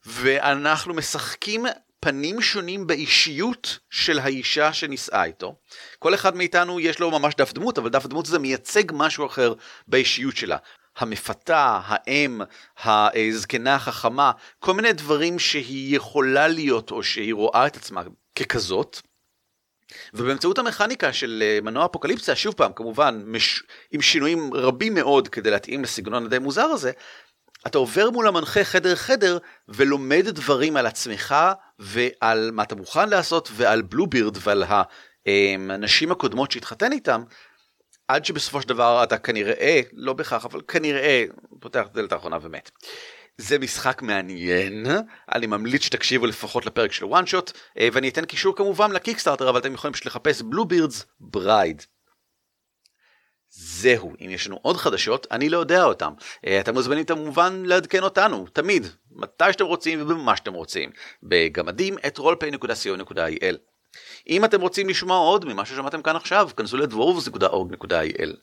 ואנחנו משחקים פנים שונים באישיות של האישה שנישאה איתו. כל אחד מאיתנו יש לו ממש דף דמות, אבל דף דמות הזה מייצג משהו אחר באישיות שלה. המפתה, האם, הזקנה החכמה, כל מיני דברים שהיא יכולה להיות או שהיא רואה את עצמה ככזאת. ובאמצעות המכניקה של אה, מנוע אפוקליפסיה, שוב פעם, כמובן, מש... עם שינויים רבים מאוד כדי להתאים לסגנון הדי מוזר הזה, אתה עובר מול המנחה חדר חדר ולומד דברים על עצמך ועל מה אתה מוכן לעשות ועל Bluebeard ועל הנשים הקודמות שהתחתן איתם, עד שבסופו של דבר אתה כנראה, לא בהכרח, אבל כנראה פותח את הדלת האחרונה ומת. זה משחק מעניין, אני ממליץ שתקשיבו לפחות לפרק של One Shot, אה, ואני אתן קישור כמובן ל Kickstarter, אבל אתם יכולים פשוט לחפש Bluebeard's Bride. זהו, אם יש לנו עוד חדשות, אני לא יודע אותם. אה, אתם מוזמנים כמובן לעדכן אותנו, תמיד, מתי שאתם רוצים ובמה שאתם רוצים, בגמדים את roleplay.co.il. אם אתם רוצים לשמוע עוד ממה ששמעתם כאן עכשיו, כנסו לדוורבס.org.il.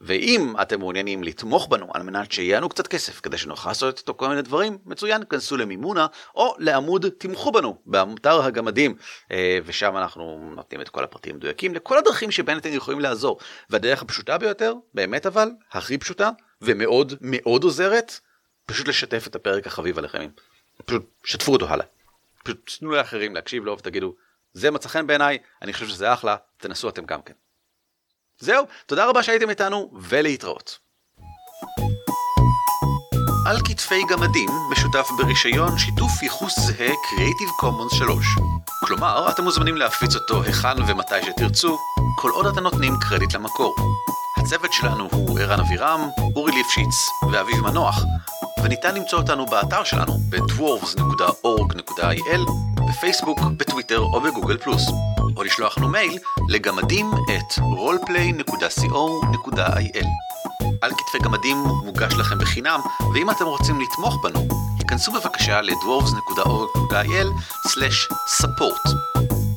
ואם אתם מעוניינים לתמוך בנו על מנת שיהיה לנו קצת כסף כדי שנוכל לעשות איתו כל מיני דברים, מצוין, כנסו למימונה או לעמוד תמכו בנו באתר הגמדים אה, ושם אנחנו נותנים את כל הפרטים המדויקים לכל הדרכים שבהן אתם יכולים לעזור. והדרך הפשוטה ביותר, באמת אבל, הכי פשוטה ומאוד מאוד עוזרת, פשוט לשתף את הפרק החביב עליכם. פשוט שתפו אותו הלאה. פשוט תנו לאחרים להקשיב לו ותגידו זה מצא חן בעיניי, אני חושב שזה אחלה, תנסו אתם גם כן. זהו, תודה רבה שהייתם איתנו, ולהתראות. על כתפי גמדים משותף ברישיון שיתוף ייחוס זהה Creative Commons 3. כלומר, אתם מוזמנים להפיץ אותו היכן ומתי שתרצו, כל עוד אתם נותנים קרדיט למקור. הצוות שלנו הוא ערן אבירם, אורי ליפשיץ ואביב מנוח, וניתן למצוא אותנו באתר שלנו ב-dwarves.org.il, בפייסבוק, בטוויטר או בגוגל פלוס, או לשלוח לנו מייל לגמדים את roleplay.co.il. על כתפי גמדים מוגש לכם בחינם, ואם אתם רוצים לתמוך בנו, היכנסו בבקשה ל-dwarves.org.il/support.